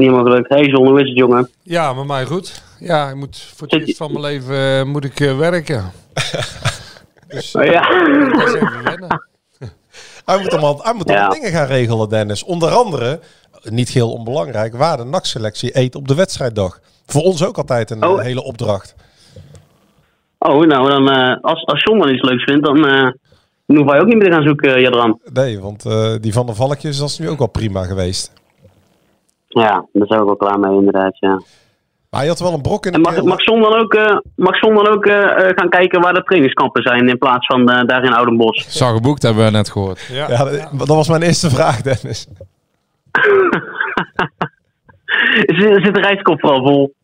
niet helemaal gelukt. Hey John, hoe is het jongen? Ja, met mij goed. Ja, ik moet voor het eerst van mijn leven eh, moet ik eh, werken. dus Oh, ja. wennen. Hij moet allemaal, hij moet Ja. allemaal dingen gaan regelen, Dennis. Onder andere, niet heel onbelangrijk, waar de NAC-selectie eet op de wedstrijddag. Voor ons ook altijd een Oh. eh, hele opdracht. Oh, nou dan, eh, als, als John dan iets leuks vindt, dan, eh, dan hoeven wij ook niet meer te gaan zoeken, Jadran. Nee, want eh, die van de Valkjes, dat is nu ook wel prima geweest. Ja, daar zijn we wel klaar mee inderdaad, ja. Maar je had wel een brok in de En mag, keel. mag John dan ook, eh, mag John dan ook eh, eh, gaan kijken waar de trainingskampen zijn in plaats van eh, daar in Oudenbos? Zag geboekt hebben we net gehoord. Ja. Ja, dat, dat was mijn eerste vraag, Dennis. Zit, zit de reiskop vooral vol?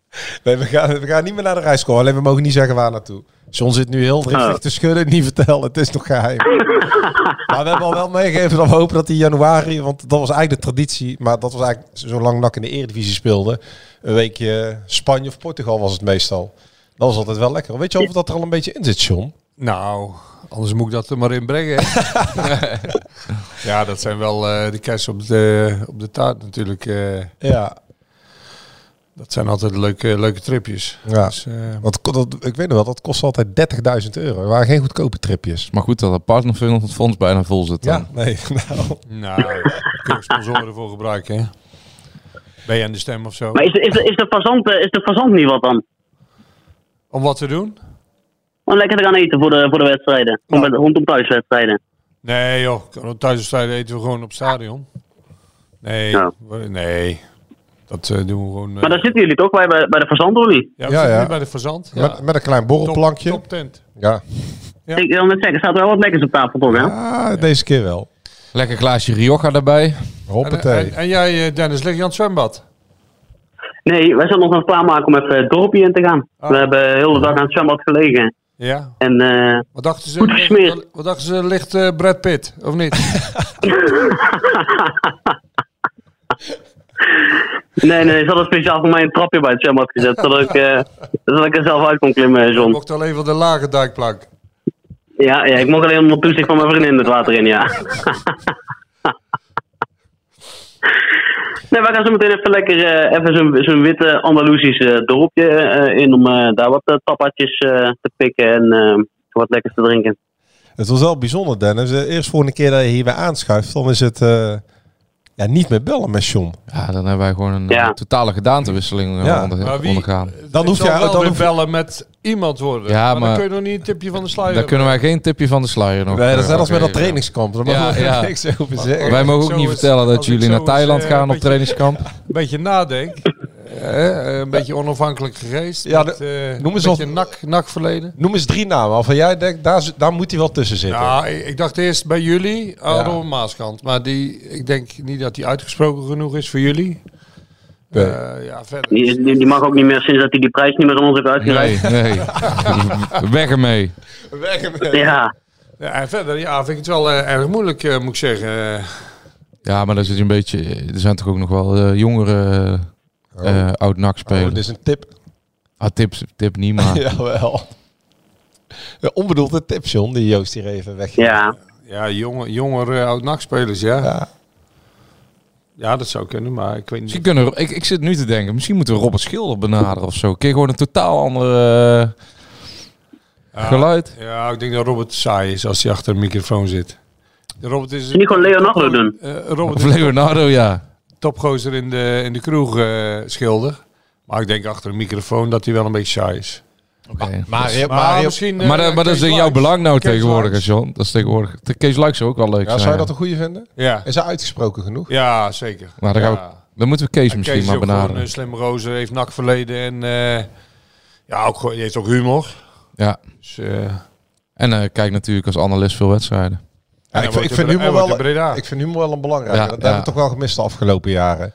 Nee, we gaan, we gaan niet meer naar de rijschool. Alleen we mogen niet zeggen waar naartoe. John zit nu heel driftig Oh. te schudden. Niet vertellen, het is nog geheim. maar we hebben al wel meegegeven dat we hopen dat hij januari... Want dat was eigenlijk de traditie. Maar dat was eigenlijk zolang NAC in de Eredivisie speelde. Een weekje Spanje of Portugal was het meestal. Dat was altijd wel lekker. Weet je of dat er al een beetje in zit, John? Nou, anders moet ik dat er maar in brengen. ja, dat zijn wel eh de kerst op de, op de taart natuurlijk. eh, Ja. Dat zijn altijd leuke, leuke tripjes. ja. Dus, eh, Want dat, ik weet nog wel, dat kost altijd 30.000 euro. Er waren geen goedkope tripjes. Maar goed dat het partnerfonds bijna vol zit. dan. Ja, nee. Nou. nou, kun je sponsoren voor gebruiken. Hè? Ben je aan de stem of zo? Maar is, de- is, de, is, de fazant, eh, is de fazant niet wat dan? Om wat te doen? Om lekker te gaan eten voor de, voor de wedstrijden. Nou. Om, rondom thuiswedstrijden. Nee joh, thuiswedstrijden eten we gewoon op het stadion. Nee, nee. Dat eh, doen we gewoon... eh, Maar daar zitten jullie toch bij, bij, bij de fazant, of niet? ja, Ja, bij de verzand. Ja. Met, met een klein borrelplankje. Top, top tent. Ja. Ja. Ik wil net zeggen, er staat wel wat lekkers op tafel toch, hè? Ah, deze keer wel. Lekker glaasje Rioja daarbij. En, Hoppatee. en, en jij, eh, Dennis, lig je aan het zwembad? Nee, wij zijn ons aan het klaarmaken om even het dorpje in te gaan. Oh. We hebben de hele dag aan het zwembad gelegen. Ja. En eh, Wat dachten ze? Goed gesmeerd. Wat dachten ze? Ligt eh, Brad Pitt, of niet? nee, nee, ze hadden speciaal voor mij een trapje bij het zwembad gezet. Zodat ik, eh, zodat ik er zelf uit kon klimmen, Je John. mocht alleen van de lage dijkplank. Ja, ja, ik mocht alleen onder toezicht van mijn vriendin het water in, ja. nee, wij gaan zo meteen even lekker eh, even zo'n zo'n witte Andalusisch eh, dorpje eh, in om eh, daar wat uh, tapatjes eh, te pikken en eh, wat lekkers te drinken. Het was wel bijzonder, Dennis. De eerste volgende keer dat je hier weer aanschuift, dan is het eh, ja, niet meer bellen met John. Ja, dan hebben wij gewoon een Ja. totale gedaantewisseling eh, Ja. onder- Maar wie- ondergaan. Dan hoef je- wel dan hoef- bellen met iemand worden. Ja, maar, maar- dan kun je nog niet een tipje van de sluier Daar kunnen wij geen tipje van de sluier nog. Nee, dat is eh, net als met dat trainingskamp. Daar Ja, mogen ja. niks over zeggen. Wij mogen ook niet vertellen dat jullie naar Thailand eh, gaan op trainingskamp. Een beetje nadenk. Eh, een beetje onafhankelijk geweest. Ja, met, eh, noem eens een nak, nak verleden. Noem eens drie namen waarvan jij denkt, daar, daar moet hij wel tussen zitten. Ja, ik, ik dacht eerst bij jullie, Ja. Maaskant. Maar die, ik denk niet dat die uitgesproken genoeg is voor jullie. Nee. Eh, ja, verder. Die, die, die mag ook niet meer sinds dat hij die prijs niet meer aan ons heeft uitgereikt. Nee, nee. Weg ermee. Ja, Ja, en verder ja, vind ik het wel erg moeilijk, eh, moet ik zeggen. Ja, maar daar zit je een beetje... Er zijn toch ook nog wel eh, jongere eh oud-NAC Oh, spelers. dit is een tip. Ah, tips, tip niet, maar... Jawel. Een onbedoelde tip, John, die Joost hier even weg. ja. ja, jonge, jongere oud-nachtspelers, ja. ja. Ja. dat zou kunnen, maar ik weet Misschien niet. kunnen we- ik, ik zit nu te denken, misschien moeten we Robert Schilder benaderen of zo. Kun je gewoon een totaal andere eh, Ja, geluid? Ja, ik denk dat Robert saai is als hij achter een microfoon zit. De Robert is Niet gewoon Leonardo doen. eh, Robert Of Leonardo, ja. Topgozer in de, in de kroeg eh, schilder. Maar ik denk achter een microfoon dat hij wel een beetje saai is. Oké. Maar, Maar, maar, misschien... eh, Maar, dat- maar dat is in jouw belang nou Kees tegenwoordig. John. Dat is tegenwoordig... De Kees Luijks zou ook wel leuk ja, zijn. zou je dat een goede vinden? Ja. Is hij uitgesproken genoeg? ja, zeker. Maar dan, gaan we- dan moeten we Kees En misschien Kees is maar ook gewoon benaderen. een slim rozer, heeft nak verleden en eh, ja, ook, gewoon- die heeft ook humor. Ja. Dus, eh, En eh kijk natuurlijk als analist veel wedstrijden. Ja, ik, hij vind, ik, vind humor hij woont wel, ik vind humor wel een belangrijke. Ja, dat ja. hebben we toch wel gemist de afgelopen jaren.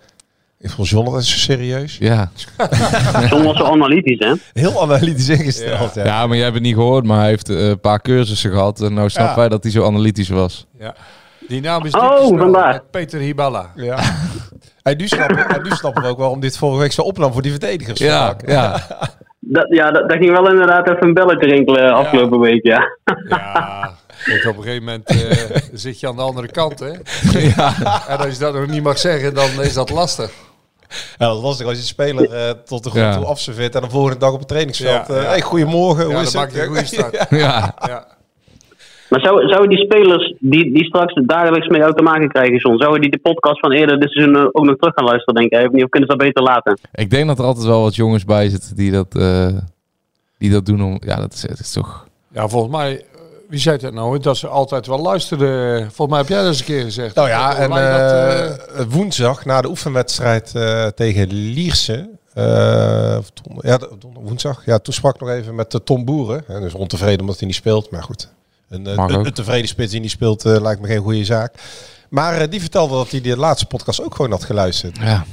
Ik vond John altijd zo serieus. Ja. John was zo analytisch, hè? Heel analytisch ingesteld. Ja. ja, maar jij hebt het niet gehoord, maar hij heeft eh, een paar cursussen gehad. En nou Ja. wij dat hij zo analytisch was. ja. Die naam is Oh, met Peter Hiballa. Ja. En nu snappen, en nu snappen we ook waarom dit vorige week zo opnam voor die verdedigers. Ja, vaak. ja. Dat, ja, dat, dat ging wel inderdaad even een belletje rinkelen afgelopen week, ja. Ja, kijk, op een gegeven moment eh, zit je aan de andere kant, hè. En als je dat nog niet mag zeggen, dan is dat lastig. Ja, dat is lastig als je speler eh, tot de grond Ja. toe afserveert en de volgende dag op het trainingsveld. Ja, eh, ja. Hey, goedemorgen, hoe Ja, is dan het? maak je een goede start. ja. Ja. Maar zou, zouden die spelers die, die straks dagelijks met jou te maken krijgen, John, zouden die de podcast van eerder dit seizoen ook nog terug gaan luisteren, denk ik? Of niet? Of kunnen ze dat beter laten? Ik denk dat er altijd wel wat jongens bij zitten die dat, eh, die dat doen om... Ja, dat is, het is toch... ja, volgens mij, wie zei dat nou? Dat ze altijd wel luisterden. Volgens mij heb jij dat eens een keer gezegd. Nou ja, en dat, eh, eh, woensdag na de oefenwedstrijd eh, tegen Lierse. eh, ja, woensdag. Ja, toen sprak ik nog even met Tom Boeren. Hè, dus ontevreden omdat hij niet speelt. Maar goed, een, eh, Mag een, tevreden spits die niet speelt eh, lijkt me geen goede zaak. Maar eh, die vertelde dat hij de laatste podcast ook gewoon had geluisterd. Ja.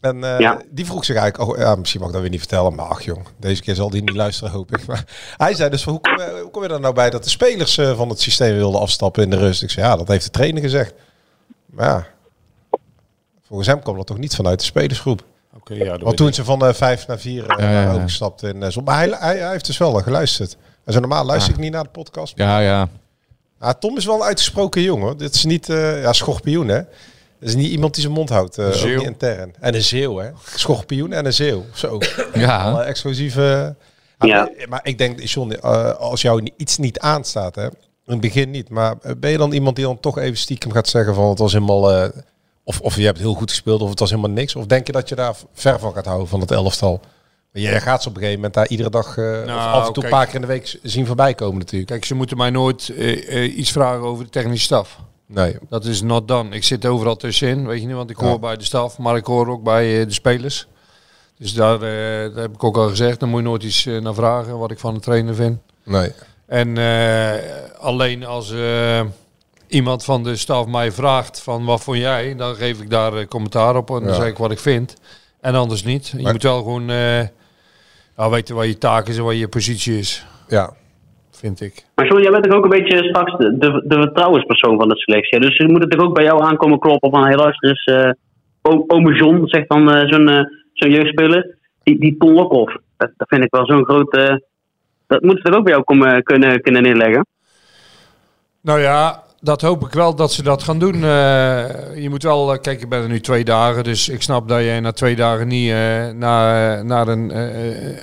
En eh, Ja. die vroeg zich eigenlijk, oh, ja, misschien mag ik dat weer niet vertellen, maar ach jong, deze keer zal hij niet luisteren, hoop ik. Maar hij zei dus, van, hoe, kom je, hoe kom je er nou bij dat de spelers eh, van het systeem wilden afstappen in de rust? Ik zei, ja, dat heeft de trainer gezegd. Maar ja, volgens hem kwam dat toch niet vanuit de spelersgroep. Oké, ja, dat Want toen ze van eh, vijf naar vier eh, Ja, ja, ja. overgestapt in. Maar hij, hij, hij heeft dus wel geluisterd. En zo normaal luister ik niet naar de podcast. Ja, ja. Ja, Tom is wel een uitgesproken jongen. Dit is niet, eh, ja, schorpioen hè. Dat is niet iemand die zijn mond houdt, eh, ook zeeuw. niet intern. En een zeeuw hè. Schorpioen en een zeeuw. Zo. Ja. Alle exclusieve... Ah, Ja. maar, maar ik denk, John, eh, als jou iets niet aanstaat, hè, in het begin niet, maar eh, ben je dan iemand die dan toch even stiekem gaat zeggen van het was helemaal eh, Of, of je hebt heel goed gespeeld of het was helemaal niks. Of denk je dat je daar ver van gaat houden van het elftal? Maar Jij gaat ze op een gegeven moment daar iedere dag eh, of af en toe een paar keer in de week zien voorbij komen natuurlijk. Kijk, ze moeten mij nooit iets vragen over de technische staf. Nee. Dat is not done. Ik zit overal tussenin, weet je niet, want ik Ja. hoor bij de staf, maar ik hoor ook bij eh, de spelers. Dus daar, eh, daar heb ik ook al gezegd, daar moet je nooit iets eh, naar vragen wat ik van de trainer vind. Nee. En alleen als iemand van de staf mij vraagt van wat vond jij, dan geef ik daar commentaar op en dan zeg ik wat ik vind. En anders niet. Je moet wel gewoon ja, weten wat je taak is en wat je positie is, Ja. Vind ik. Maar John, jij bent toch ook een beetje straks de, de, de vertrouwenspersoon van de selectie. Dus je moet het toch ook bij jou aankomen kloppen van... Hé, luister eens, eh o- ome John, zegt dan eh, zo'n eh, zo'n jeugdspeler. Die, die Ton Lokhoff, dat, dat vind ik wel zo'n groot... eh, dat moet ze toch ook bij jou komen, kunnen, kunnen neerleggen? Nou ja, dat hoop ik wel dat ze dat gaan doen. Eh, je moet wel, eh, kijk, ik ben er nu twee dagen, dus ik snap dat je na twee dagen niet eh, naar, naar een, eh, eh,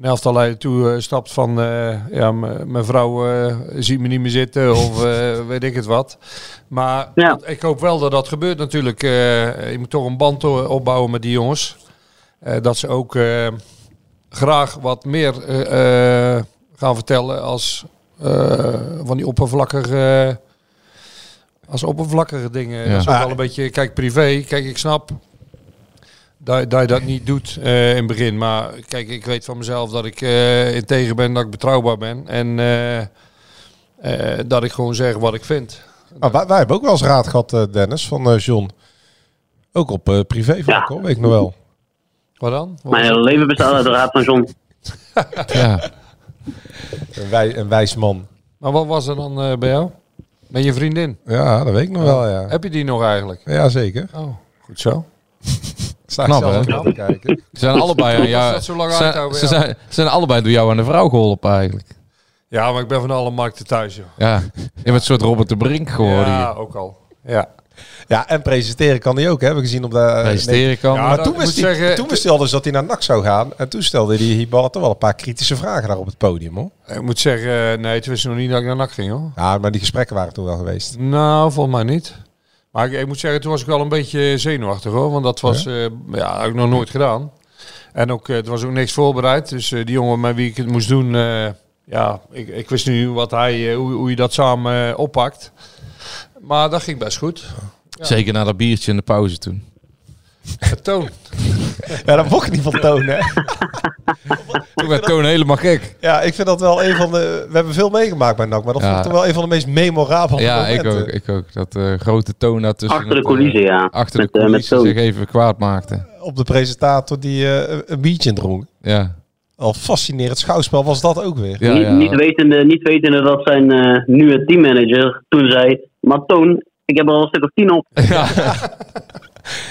een elftal leider toe eh, stapt van, eh, ja, mijn vrouw eh, ziet me niet meer zitten of eh, weet ik het wat. Maar Ja. ik hoop wel dat dat gebeurt natuurlijk. Eh, je moet toch een band opbouwen met die jongens. Eh, dat ze ook eh, graag wat meer eh, eh, gaan vertellen als eh, van die oppervlakkige, als oppervlakkige dingen. Ja. Dat is ook wel een beetje, kijk, privé. Kijk, ik snap dat, dat je dat niet doet eh, in het begin. Maar kijk, ik weet van mezelf dat ik eh integer ben, dat ik betrouwbaar ben. En eh, eh, dat ik gewoon zeg wat ik vind. Maar wij, wij hebben ook wel eens raad gehad, eh, Dennis, van eh, John. Ook op eh privé vlak, Ja. hoor, weet ik nog wel. Wat dan? Wat Mijn hele leven bestaat uit de raad van John. Ja. Een, wij, een wijs man. Maar wat was er dan eh, bij jou? Met je vriendin? Ja, dat weet ik nog wel, ja. Heb je die nog eigenlijk? Ja, zeker. Oh, goed zo. Sta Knap, zelf hè? Ze zijn allebei aan jou. zo lang Ze, uithouden, ze ja. zijn, ze zijn allebei door jou aan de vrouw geholpen eigenlijk. Ja, maar ik ben van alle markten thuis, joh. Ja. Je bent een soort Robert de Brink geworden Ja, hier. ook al. Ja. Ja, en presenteren kan hij ook, hè. hebben we gezien op de... eh, Presenteren kan. Ja, Maar toen wist, moet hij, zeggen- toen wist hij al dus dat hij naar NAC zou gaan. En toen stelde hij Hibal toch wel een paar kritische vragen daar op het podium, hoor. Ik moet zeggen, eh, nee, toen wist ik nog niet dat ik naar NAC ging, hoor. Ja, maar die gesprekken waren toen wel geweest. Nou, volgens mij niet. Maar ik, ik moet zeggen, toen was ik wel een beetje zenuwachtig, hoor. Want dat was, ja, ja heb ik nog nooit gedaan. En ook, eh, er was ook niks voorbereid. Dus eh, die jongen met wie ik het moest doen, eh, ja, ik, ik wist nu wat hij, eh, hoe, hoe je dat samen eh, oppakt. Maar dat ging best goed. Zeker na dat biertje in de pauze toen. Toon. Ja, dat mocht niet van tonen, hè. Toen werd Toon helemaal gek. Ja, ik vind dat wel een van de... We hebben veel meegemaakt bij NAC, maar dat Ja. vond ik toch wel een van de meest memorabele Ja, ik momenten. ook. Ik ook. Dat eh, grote Toon daartussen. Achter de coulissen, ja. Achter Met, de eh, met coulissen Toon. zich even kwaad maakte. Op de presentator die eh, een biertje dronk. Ja. Al fascinerend schouwspel was dat ook weer. Ja, niet, ja. Niet, wetende, niet wetende dat zijn eh, nieuwe teammanager toen zei... Maar Toon, ik heb er al een stuk of tien op. Ja,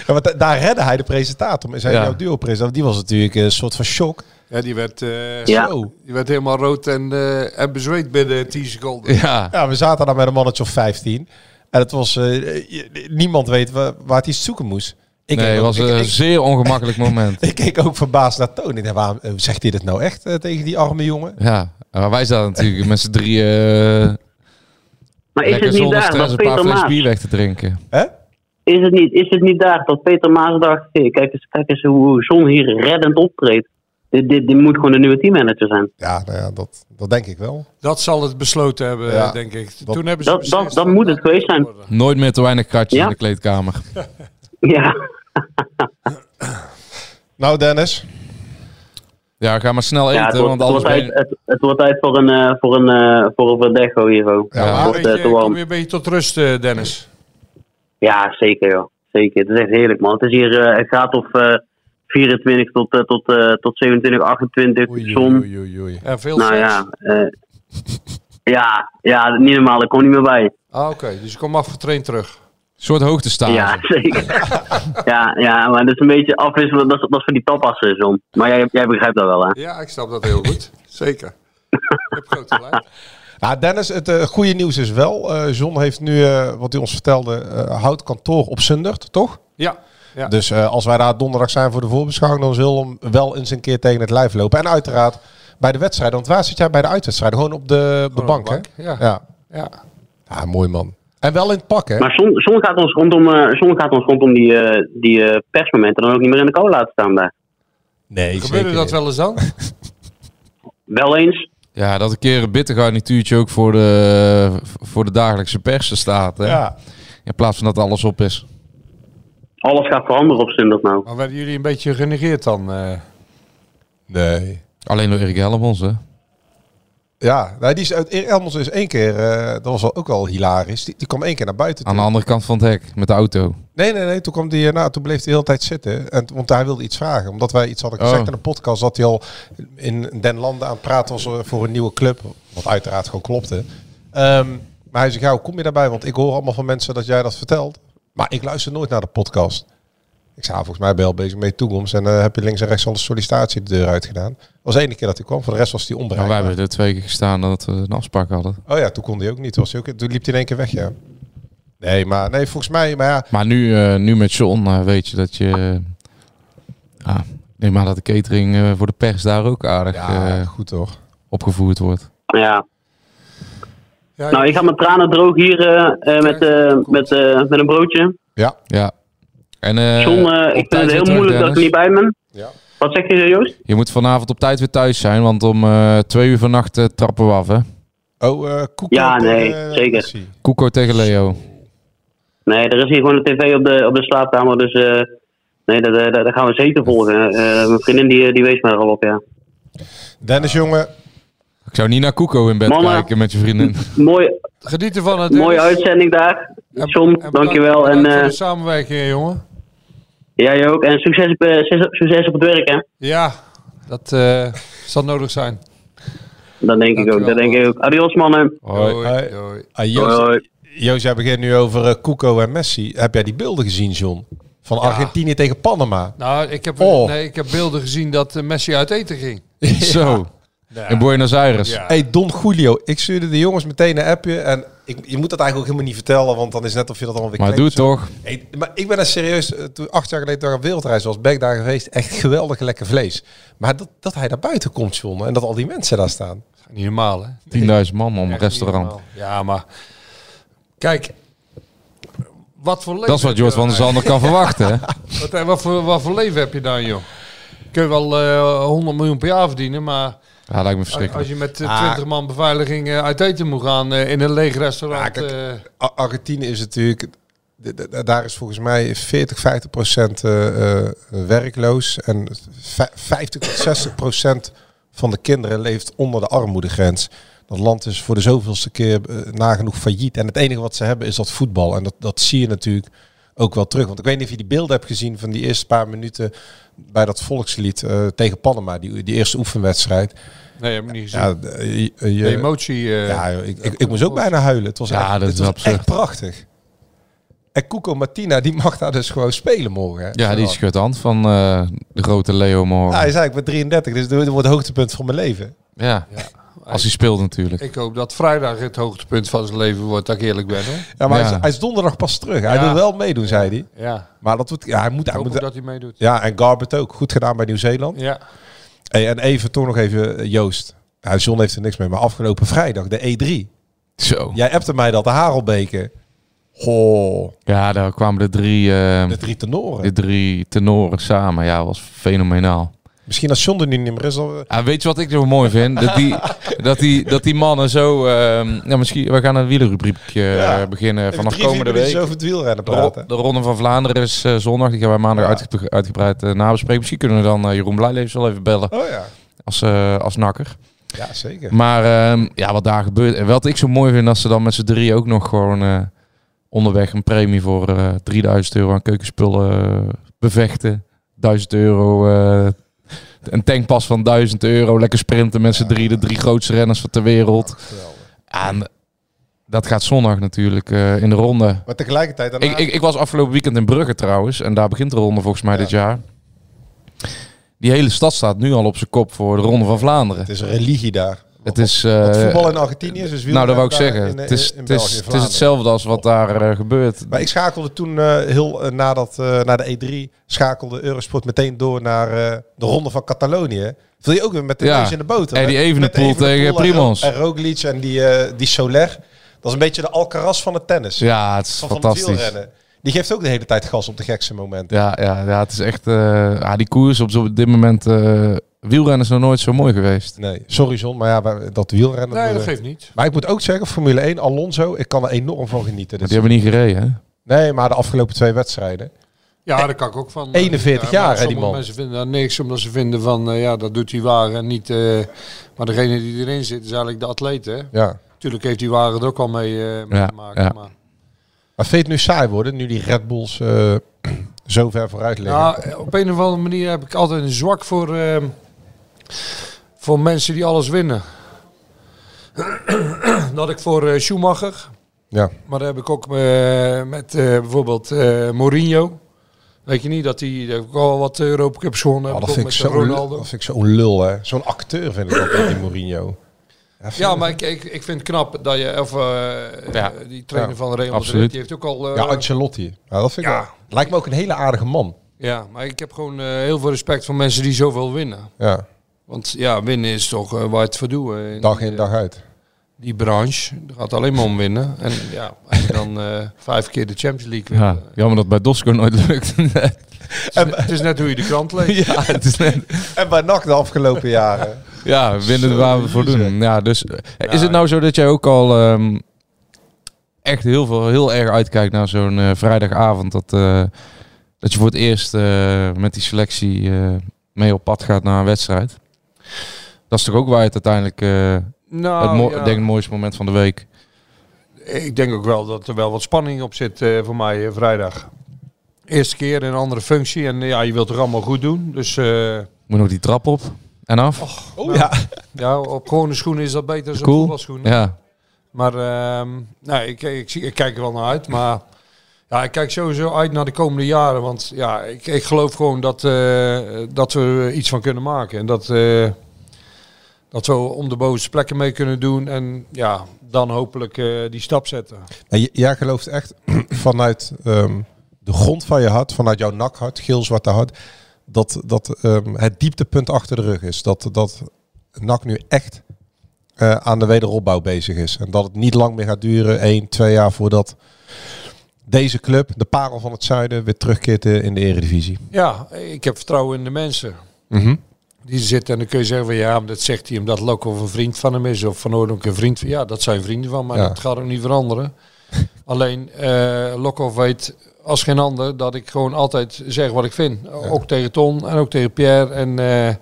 want da- daar redde hij de presentator. mee. Zijn Ja. jouw duo-presentator, die was natuurlijk een soort van shock. Ja, die werd, eh, Ja. zo, die werd helemaal rood en, eh, en bezweet binnen 10 seconden. Ja. Ja, we zaten daar met een mannetje of 15. En het was... eh, niemand weet waar, waar hij zoeken moest. Ik nee, het was ik- een ik- zeer ongemakkelijk moment. Ik keek ook verbaasd naar Toon. Ik dacht, waarom zegt hij dit nou echt tegen die arme jongen? Ja, maar wij zaten natuurlijk met z'n drieën eh, Maar is lekker het niet daar stress dat een paar fles bier weg te drinken. Hè? Is het, niet, is het niet daar dat Peter Maas dacht... Hey, kijk, eens, kijk eens hoe John hier reddend optreedt. Dit, dit, dit moet gewoon de nieuwe teammanager zijn. Ja, nou ja, dat, dat denk ik wel. Dat zal het besloten hebben, Ja. denk ik. Dat- Toen hebben ze Dat- moet het geweest zijn. worden. Nooit meer te weinig kratjes Ja? in de kleedkamer. Ja. Nou, Dennis. Ja, ga maar snel Ja, het, eten, wordt, want het, anders wordt ben tijd, je... het, het wordt tijd voor een, eh, voor een, eh, voor een Verdecho hier. zo. Ja, Een beetje, kom je een beetje tot rust, eh, Dennis. Ja, zeker joh. Zeker. Het is echt heerlijk man. Het is hier, eh, het gaat of eh 24 tot, eh, tot, eh, tot 27, 28 Oei, zon. oei, oei, oei. En veel Nou seks. ja, eh, ja, ja, niet normaal. Ik kom niet meer bij. Ah, oké. Dus je komt afgetraind terug. Een soort hoogtestage. Ja, zeker. ja, ja, maar dat is een beetje afwisselen. Dat is, dat is voor die tapassen, John. Maar jij, jij begrijpt dat wel, hè? Ja, ik snap dat heel goed. Zeker. Je hebt groot gelijk. Nou, Dennis, het eh, goede nieuws is wel. eh John heeft nu, eh, wat hij ons vertelde, eh houdt kantoor op Sundert, toch? Ja. ja. Dus eh, als wij daar donderdag zijn voor de voorbeschouwing, dan zullen we hem wel eens een keer tegen het lijf lopen. En uiteraard bij de wedstrijden. Want waar zit jij bij de uitwedstrijden? Gewoon op de, de bank, hè? ja. ja. ja. Ja, mooi man. En wel in het pak, hè? Maar John gaat ons rondom, eh John gaat ons rondom die, eh, die eh, persmomenten dan ook niet meer in de kolen laten staan daar. Nee, Gebeurde dat wel eens dan? Wel eens. Ja, dat een keer een bitter garnituurtje ook voor de, voor de dagelijkse pers staat. Hè? Ja. In plaats van dat alles op is. Alles gaat veranderen op zondag nou. Maar werden jullie een beetje genegeerd dan? eh? Nee. Alleen door Erik Helmons, hè? Ja, nou, die is uit Elmos is één keer, eh, dat was wel ook wel hilarisch. Die, die kwam één keer naar buiten. Aan de andere kant van het hek, met de auto. Nee, nee, nee. Toen, kwam die, eh, nou, toen bleef hij de hele tijd zitten. En, want hij wilde iets vragen. Omdat wij iets hadden gezegd Oh. in een podcast. Dat hij al in den landen aan het praten was eh, voor een nieuwe club. Wat uiteraard gewoon klopte. Ehm, maar hij zegt, ja, hoe kom je daarbij? Want ik hoor allemaal van mensen dat jij dat vertelt. Maar ik luister nooit naar de podcast. Ik zei, volgens mij ben je al bezig met je toekomst. En eh, heb je links en rechts al de sollicitatie de deur uitgedaan. Dat was de ene keer dat hij kwam. Voor de rest was hij Maar wij onbereikbaar. hebben er twee keer gestaan dat we een afspraak hadden. Oh ja, toen kon hij ook niet. Was hij ook, toen liep hij in één keer weg, ja. Nee, maar nee, volgens mij, maar ja, Maar nu, eh, nu met John eh, weet je dat je... ah, neem maar dat de catering eh, voor de pers daar ook aardig ja eh, goed toch. opgevoerd wordt. Ja. Ja, Nou, ik ga mijn tranen droog hier eh, eh, met, eh, met, eh, met een broodje. Ja. Ja. En, eh, John, eh, ik vind het heel moeilijk dat ik er niet bij ben. Ja. Wat zeg je, Joost? Je moet vanavond op tijd weer thuis zijn, want om eh, twee uur vannacht trappen we af, hè? Oh, eh Koeko Ja, tegen, nee, zeker. Koeko tegen Leo. Nee, er is hier gewoon een tv op de, op de slaapkamer, dus eh, nee, dat, dat, dat gaan we zeker volgen. Eh, mijn vriendin die, die wees me er al op, ja. Dennis, jongen. Ik zou niet naar Koeko in bed kijken met je vriendin. Mooi, Geniet ervan. hè, mooie uitzending daar. En- John, en bedankt- dankjewel. En voor eh de samenwerking, jongen. Jij ook. En succes op, eh, succes- op het werk, hè. Ja, dat eh, zal nodig zijn. Dat denk ik ook, dat denk ik ook. Adios, mannen. Hoi. Doei, doei. Ah, Hoi, Joost, hoi. Joost, jij begint nu over Koeko en Messi. Heb jij die beelden gezien, John? Van Argentinië tegen Panama. Nou, ik heb, Oh. nee, ik heb beelden gezien dat Messi uit eten ging. Zo. In Buenos Aires. Ja. Hey, Don Julio. Ik stuurde de jongens meteen een appje. En ik, je moet dat eigenlijk ook helemaal niet vertellen. Want dan is het net of je dat allemaal weer Maar doe het toch. Hey, maar ik ben er serieus, eh, toen acht jaar geleden daar op wereldreis was, ben ik daar geweest. Echt geweldig lekker vlees. Maar dat, dat hij daar buiten komt, John. En dat al die mensen daar staan. Niet normaal, hè? 10.000 man om een restaurant. Ja, maar... Kijk, wat voor leven... Dat is wat Jort van der Zander kan verwachten. Wat, wat, voor, wat voor leven heb je dan, joh? Kun je wel eh 100 miljoen per jaar verdienen, maar Ja, lijkt me als je met eh, Ah. 20 man beveiliging eh, uit eten moet gaan eh, in een leeg Ja, restaurant... kijk, eh, Ar- Argentinië is natuurlijk, daar is volgens mij 40, 50 procent werkloos. En vij- 50 tot 60 procent van de kinderen leeft onder de armoedegrens. Dat land is voor de zoveelste keer nagenoeg failliet. En het enige wat ze hebben is dat voetbal. En dat, dat zie je natuurlijk ook wel terug. Want ik weet niet of je die beelden hebt gezien van die eerste paar minuten bij dat volkslied eh, tegen Panama. Die, die eerste oefenwedstrijd. nee, heb ik niet gezien. Ja, d- eh, je- je- de emotie... eh, ja, ik, ik, ik moest ook bijna huilen. Het was, Ja, echt, dat het is was echt prachtig. En Cuco Martina, die mag daar dus gewoon spelen morgen. hè. Ja, die schudt de hand van eh, de grote Leo Ja, morgen. hij zei, ik ben 33, dus dit wordt het hoogtepunt van mijn leven. Ja, als hij speelt natuurlijk. Ik hoop dat vrijdag het hoogtepunt van zijn leven wordt, dat ik eerlijk ben. Hoor. Ja, maar Ja. Hij, is, hij is donderdag pas terug. Hij Ja. wil wel meedoen, zei hij. Ja, Maar dat wordt, ja, hij moet, ik hij hoop moet ook dat hij meedoet. Ja, en Garbert ook. Goed gedaan bij Nieuw-Zeeland. Ja. Hey, en even, toch nog even, eh, Joost. Ja, John heeft er niks mee, maar afgelopen vrijdag, de E3. Zo. Jij appte mij dat, de Harelbeke. Goh, Ja, daar kwamen de drie, eh, de drie tenoren. de drie tenoren samen. Ja, was fenomenaal. Misschien als John er nu niet meer is, dan... Ja, weet je wat ik zo mooi vind? Dat die, dat die, dat die mannen zo... ja, misschien, we gaan een wielerrubriekje eh, Ja. beginnen vanaf komende week. over het wielrennen praten. de Ronde van Vlaanderen is eh, zondag. Die gaan wij maandag Ja. uitge- uitgebreid eh, nabespreken. Misschien kunnen we dan eh, Jeroen Blijlevens wel even bellen Oh ja. als, eh, als nakker. Ja, zeker. Maar ehm, ja, wat daar gebeurt. En wat ik zo mooi vind, als ze dan met z'n drie ook nog gewoon eh, onderweg een premie voor eh 3000 euro aan keukenspullen eh, bevechten. 1000 euro. Een tankpas van 1000 euro. Lekker sprinten met z'n drie. De drie grootste renners van ter wereld. En dat gaat zondag natuurlijk eh, in de ronde. Maar tegelijkertijd... Daarna... Ik, ik, ik was afgelopen weekend in Brugge trouwens. En daar begint de ronde volgens mij Ja. dit jaar. Die hele stad staat nu al op zijn kop voor de Ronde van Vlaanderen. Het is een religie daar. Het is, Wat eh, voetbal in Argentinië is, dus nou, dat wou ik zeggen. daar het, is, in, in het, is, het hetzelfde als wat daar eh, gebeurt. Maar ik schakelde toen eh, heel uh, nadat, uh, na de E3, schakelde Eurosport meteen door naar uh, de ronde van Catalonië. Viel je ook weer met de Ja. neus in de boot. En die Evenepoel tegen Primoz. En Roglic en die, uh, die Soler. is een beetje de Alcaraz van het tennis. Ja, het is van, van het fantastisch. wielrennen. Die geeft ook de hele tijd gas op de gekste momenten. Ja, ja, ja, het is echt... eh, ja, die koers op, dit moment... eh wielrennen is nog nooit zo mooi geweest. Nee, sorry John, maar ja, dat wielrennen... Nee, dat eh, geeft niet. Maar ik moet ook zeggen, Formule 1, Alonso, ik kan er enorm van genieten. Maar die hebben niet gereden, hè? Nee, maar de afgelopen twee wedstrijden. Ja, daar kan ik ook van. 41 Ja, maar jaar, hè, die sommige man. mensen vinden daar niks, omdat ze vinden van, eh, ja, dat doet die wagen en niet... eh, maar degene die erin zit, is eigenlijk de atleet, hè? Ja. Tuurlijk heeft die wagen er ook al mee, eh, mee Ja, te maken. ja. Maar, Maar vind je het nu saai worden, nu die Red Bulls eh, zo ver vooruit liggen? ja, eh, op een of andere manier heb ik altijd een zwak voor, eh, voor mensen die alles winnen. dat had ik voor eh, Schumacher. Ja. Maar dat heb ik ook eh, met eh, bijvoorbeeld eh, Mourinho. Weet je niet dat daar heb ik al wat Europa Cups gewonnen Oh, heb dat, ik vind zo, Ronaldo. dat vind ik zo'n lul, hè. Zo'n acteur vind ik ook, die Mourinho. Ja, maar ik, ik, ik vind het knap dat je, of eh, Ja. die trainer Ja, van Real Madrid, absoluut. die heeft ook al... eh, Ja, Ancelotti. Ja, dat vind ik Ja. wel. Lijkt me ook een hele aardige man. ja, maar ik heb gewoon eh, heel veel respect voor mensen die zoveel winnen. Ja, Want ja, winnen is toch eh, waar het voor doet. eh, dag in, eh, dag uit. Die branche, het gaat alleen maar om winnen. En ja, als je dan eh, vijf keer de Champions League wint. Ja, jammer dat bij Dosco nooit lukt. Het, is, het is net hoe je de krant leest. ja, het is net... En bij NAC de afgelopen jaren. Ja, winnen waar we voor doen. Ja, dus is het nou zo dat jij ook al ehm, echt heel, veel, heel erg uitkijkt naar zo'n vrijdagavond? Dat, eh, dat je voor het eerst eh, met die selectie eh, mee op pad gaat naar een wedstrijd? Dat is toch ook waar je het uiteindelijk... eh, Nou, het mo- ja. ik denk het mooiste moment van de week. Ik denk ook wel dat er wel wat spanning op zit eh, voor mij eh, vrijdag. Eerste keer in een andere functie en ja, je wilt het allemaal goed doen. Dus eh, Moet nog die trap op en af. Oh ja. ja, op gewone schoenen is dat beter dan op cool. voetbalschoenen. Ja, Maar ehm, nee, ik, ik, zie- ik kijk er wel naar uit. Maar ja, ik kijk sowieso uit naar de komende jaren. Want ja, ik, ik geloof gewoon dat, eh, dat we er iets van kunnen maken. En dat, eh, dat we om de bovenste plekken mee kunnen doen. En ja, dan hopelijk eh, die stap zetten. En jij gelooft echt vanuit ehm, de grond van je hart, vanuit jouw nakhart, geel-zwarte hart, dat, dat ehm, het dieptepunt achter de rug is. Dat, dat NAC nu echt aan de wederopbouw bezig is. En dat het niet lang meer gaat duren, één, twee jaar voordat deze club, de parel van het zuiden, weer terugkeert in de eredivisie. Ja, ik heb vertrouwen in de mensen. Mhm. Die zitten en dan kun je zeggen van ja, dat zegt hij omdat Lokhoff een vriend van hem is. Of Van ook een vriend van Ja, dat zijn vrienden van, maar Ja. dat gaat ook niet veranderen. Alleen eh Lokhoff weet als geen ander dat ik gewoon altijd zeg wat ik vind. Ook tegen Ton en ook tegen Pierre. En, eh, en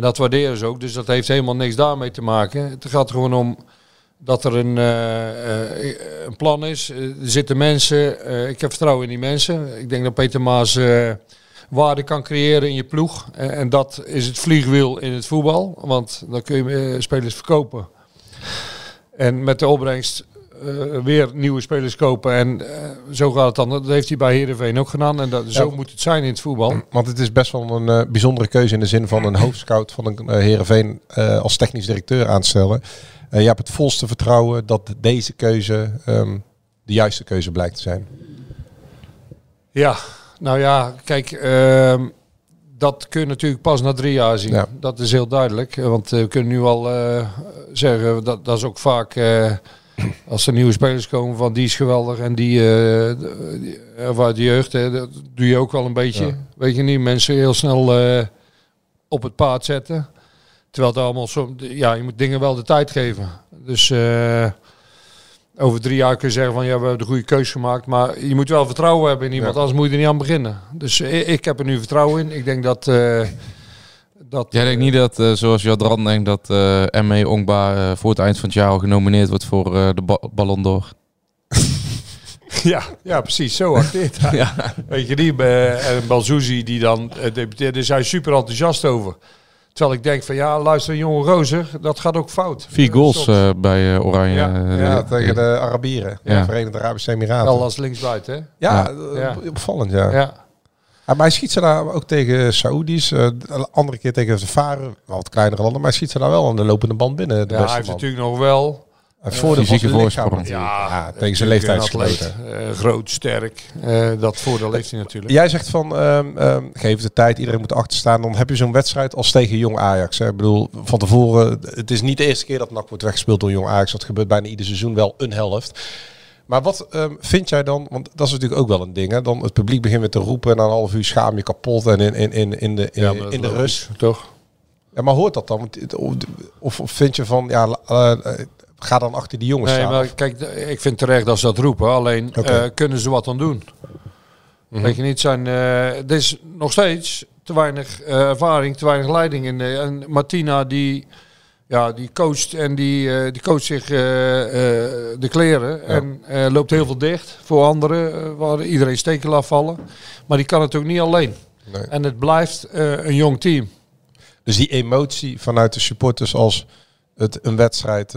dat waarderen ze ook. Dus dat heeft helemaal niks daarmee te maken. Het gaat er gewoon om dat er een, eh, eh, een plan is. Eh, Er zitten mensen. ik heb vertrouwen in die mensen. Ik denk dat Peter Maas waarde kan creëren in je ploeg. En, en dat is het vliegwiel in het voetbal. Want dan kun je spelers verkopen. En met de opbrengst weer nieuwe spelers kopen. En zo gaat het dan. Dat heeft hij bij Heerenveen ook gedaan. En dat, zo Ja. moet het zijn in het voetbal. Want het is best wel een bijzondere keuze in de zin van een hoofdscout van een Heerenveen eh, als technisch directeur aanstellen. Eh, je hebt het volste vertrouwen dat deze keuze ehm, de juiste keuze blijkt te zijn. Ja, nou ja, kijk, ehm, dat kun je natuurlijk pas na drie jaar zien. Ja. Dat is heel duidelijk. eh, Want eh, we kunnen nu al zeggen, dat, dat is ook vaak eh, als er nieuwe spelers komen van die is geweldig en die, die uit de jeugd, hè, dat doe je ook wel een beetje. Ja. Weet je niet, mensen heel snel op het paard zetten. Terwijl het allemaal zo, ja, je moet dingen wel de tijd geven. Dus eh, over drie jaar kun je zeggen van ja, we hebben de goede keus gemaakt. Maar je moet wel vertrouwen hebben in iemand, Ja. anders moet je er niet aan beginnen. Dus ik, ik heb er nu vertrouwen in. Ik denk dat. eh, dat Jij denkt niet dat, eh, zoals Jadran denkt, dat eh ME Ongba eh, voor het eind van het jaar al genomineerd wordt voor eh, de ba Ballon d'Or? ja, ja, precies. Zo acteert hij. Ja. Weet je die? eh, En Balzouzi die dan eh, debuteerde, is hij super enthousiast over. Terwijl ik denk van ja, luister jonge gozer, dat gaat ook fout. Vier Eh, goals eh, bij eh, Oranje. Ja, Ja, tegen de Arabieren, Ja. de Verenigde Arabische Emiraten. Wel als linksbuiten, hè? ja, Ja. opvallend ja. Ja. Ja, maar hij schiet ze daar ook tegen Saoedi's, eh, de andere keer tegen de Varen, wel wat kleinere landen, maar hij schiet ze daar wel aan de lopende band binnen. De Ja, hij heeft man. natuurlijk nog wel Een voordeel van zijn lichaam voorsprong. natuurlijk. Ja, tegen zijn leeftijdsgenoten. Uh, groot, sterk. Uh, dat voordeel heeft hij natuurlijk. Jij zegt van, um, um, geef de tijd, iedereen moet achterstaan. Dan heb je zo'n wedstrijd als tegen Jong Ajax. Hè. Ik bedoel, van tevoren, het is niet de eerste keer dat NAC wordt weggespeeld door Jong Ajax. Dat gebeurt bijna ieder seizoen wel een helft. Maar wat um, vind jij dan, want dat is natuurlijk ook wel een ding. Hè? Dan het publiek begint weer te roepen en na een half uur schaam je kapot en in, in, in, in de, in, ja, in de rust. Toch? Ja, maar hoort dat dan? Of, of vind je van, ja, uh, ga dan achter die jongens nee, staan? maar kijk, ik vind terecht dat ze dat roepen. Alleen okay. uh, kunnen ze wat dan doen? Mm -hmm. Weet je niet, zijn, uh, er is nog steeds te weinig uh, ervaring, te weinig leiding in. De, en Martina die, ja, die coacht en die, die coacht zich de kleren ja. en loopt heel veel dicht voor anderen, waar iedereen steken laat vallen. Maar die kan het ook niet alleen. Nee. En het blijft een jong team. Dus die emotie vanuit de supporters als het een wedstrijd